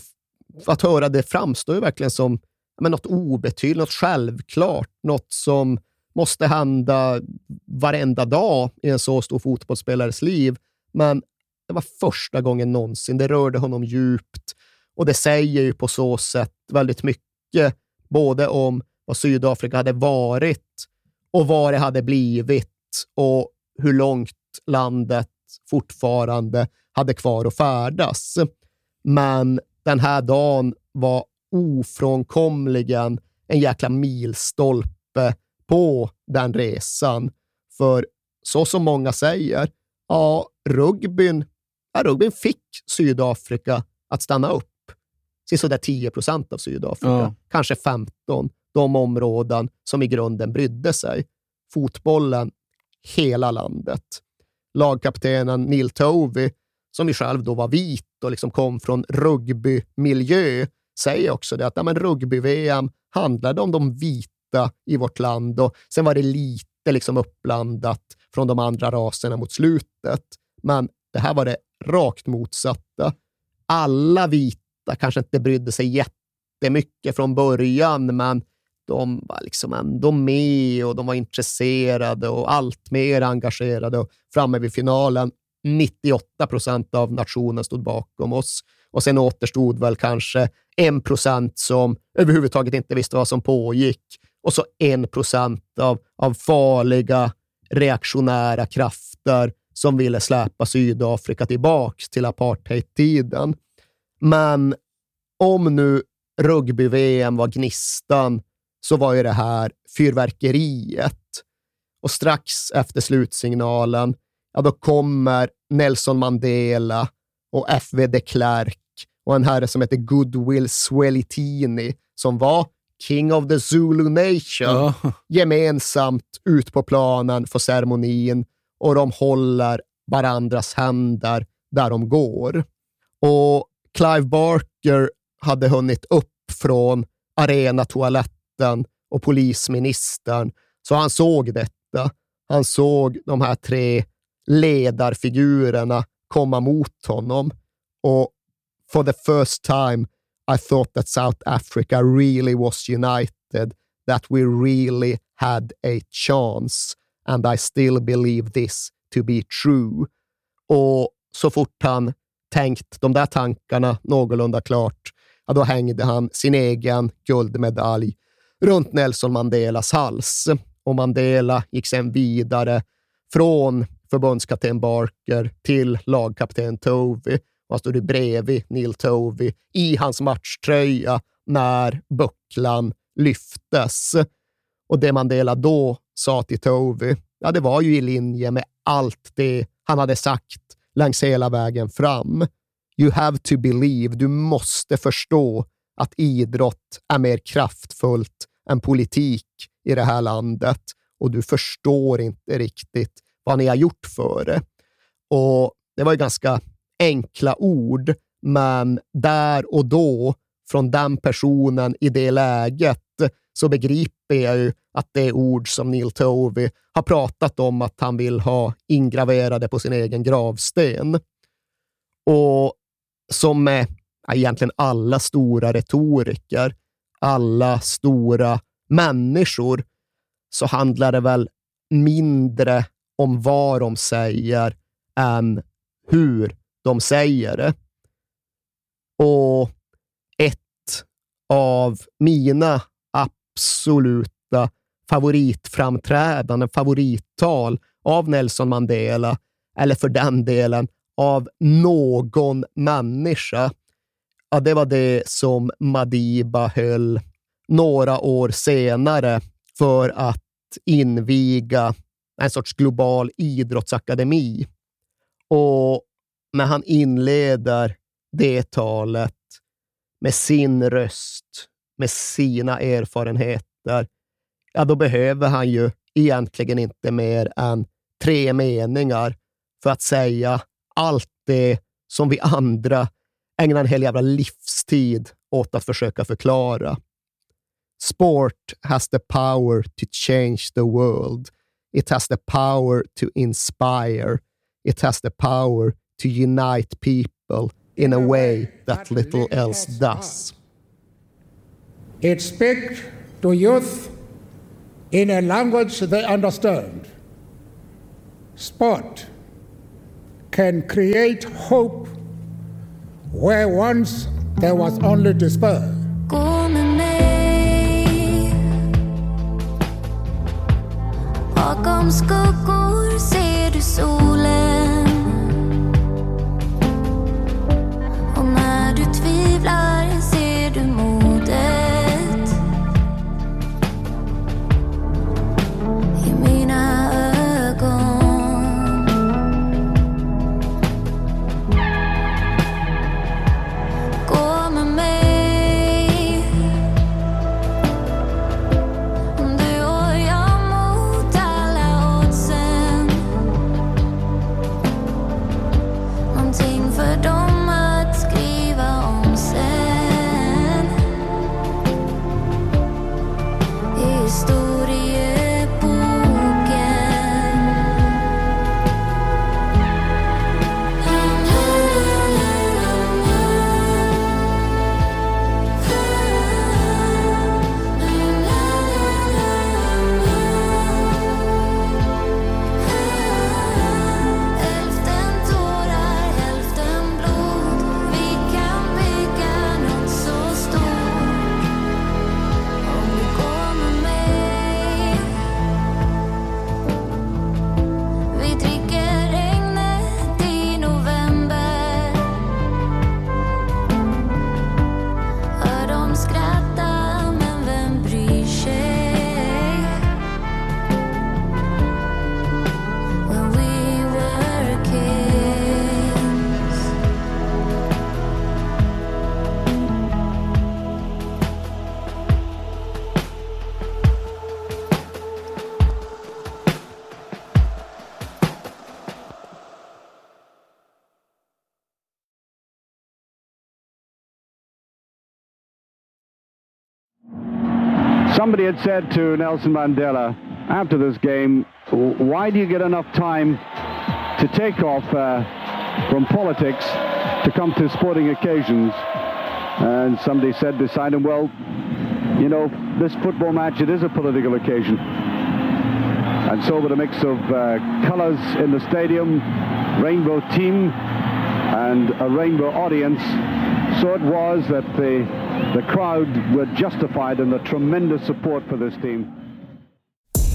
att höra det framstår ju verkligen som men något obetydligt, något självklart, något som måste hända varenda dag i en så stor fotbollsspelares liv. Men det var första gången någonsin. Det rörde honom djupt och det säger ju på så sätt väldigt mycket, både om vad Sydafrika hade varit och vad det hade blivit och hur långt landet fortfarande hade kvar att färdas. Men den här dagen var ofrånkomligen en jäkla milstolpe på den resan. För så som många säger, ja, rugbyn, ja, rugbyn fick Sydafrika att stanna upp. Sådär 10 procent av Sydafrika, Ja. kanske 15, de områden som i grunden brydde sig. Fotbollen, hela landet. Lagkaptenen Neil Tovey, som ju själv då var vit och liksom kom från rugbymiljö, säger också det att ja, rugby-VM handlade om de vita i vårt land och sen var det lite liksom uppblandat från de andra raserna mot slutet. Men det här var det rakt motsatta. Alla vita kanske inte brydde sig jättemycket från början, men de var liksom ändå med och de var intresserade och allt mer engagerade. Och framme vid finalen, 98 procent av nationen stod bakom oss. Och sen återstod väl kanske en procent som överhuvudtaget inte visste vad som pågick. Och så en procent av, av farliga reaktionära krafter som ville släpa Sydafrika tillbaka till apartheidtiden. Men om nu rugby-VM var gnistan så var ju det här fyrverkeriet. Och strax efter slutsignalen, ja då kommer Nelson Mandela och F.V. de Klerk och en herre som heter Goodwill Swelitini som var King of the Zulu Nation gemensamt ut på planen för ceremonin och de håller varandras händer där de går. Och Clive Barker hade hunnit upp från arenatoaletten och polisministern, så han såg detta. Han såg de här tre ledarfigurerna komma mot honom och for the first time I thought that South Africa really was united, that we really had a chance and I still believe this to be true. Och så fort han tänkt de där tankarna någorlunda klart, ja, då hängde han sin egen guldmedalj runt Nelson Mandelas hals. och Mandela gick sen vidare från förbundskapten Barker till lagkapten Tovey. Han stod bredvid Neil Tovey i hans matchtröja när bucklan lyftes. Och det Mandela då sa till Tove, ja, det var ju i linje med allt det han hade sagt längs hela vägen fram. You have to believe, du måste förstå att idrott är mer kraftfullt än politik i det här landet och du förstår inte riktigt vad ni har gjort för det. Och Det var ju ganska enkla ord, men där och då, från den personen i det läget, så begriper är ju att det är ord som Neil Tovey har pratat om att han vill ha ingraverade på sin egen gravsten. Och som med egentligen alla stora retoriker, alla stora människor, så handlar det väl mindre om vad de säger än hur de säger det. Och ett av mina absoluta favoritframträdanden, favorittal av Nelson Mandela, eller för den delen av någon människa, ja, det var det som Madiba höll några år senare för att inviga en sorts global idrottsakademi. Och när han inleder det talet med sin röst, med sina erfarenheter, ja, då behöver han ju egentligen inte mer än tre meningar för att säga allt det som vi andra ägnar en hel jävla livstid åt att försöka förklara. Sport has the power to change the world. It has the power to inspire. It has the power to unite people in a way that little else does. It speaks to youth in a language they understand. Sport can create hope where once there was only despair. Och när du tvivlar Somebody had said to Nelson Mandela after this game, why do you get enough time to take off uh, from politics to come to sporting occasions? And somebody said beside him, well, you know, this football match, it is a political occasion. And so with a mix of uh, colours in the stadium, rainbow team and a rainbow audience, so it was that the, the crowd were justified in the tremendous support for this team.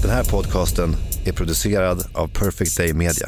Den här podcasten är producerad av Perfect Day Media.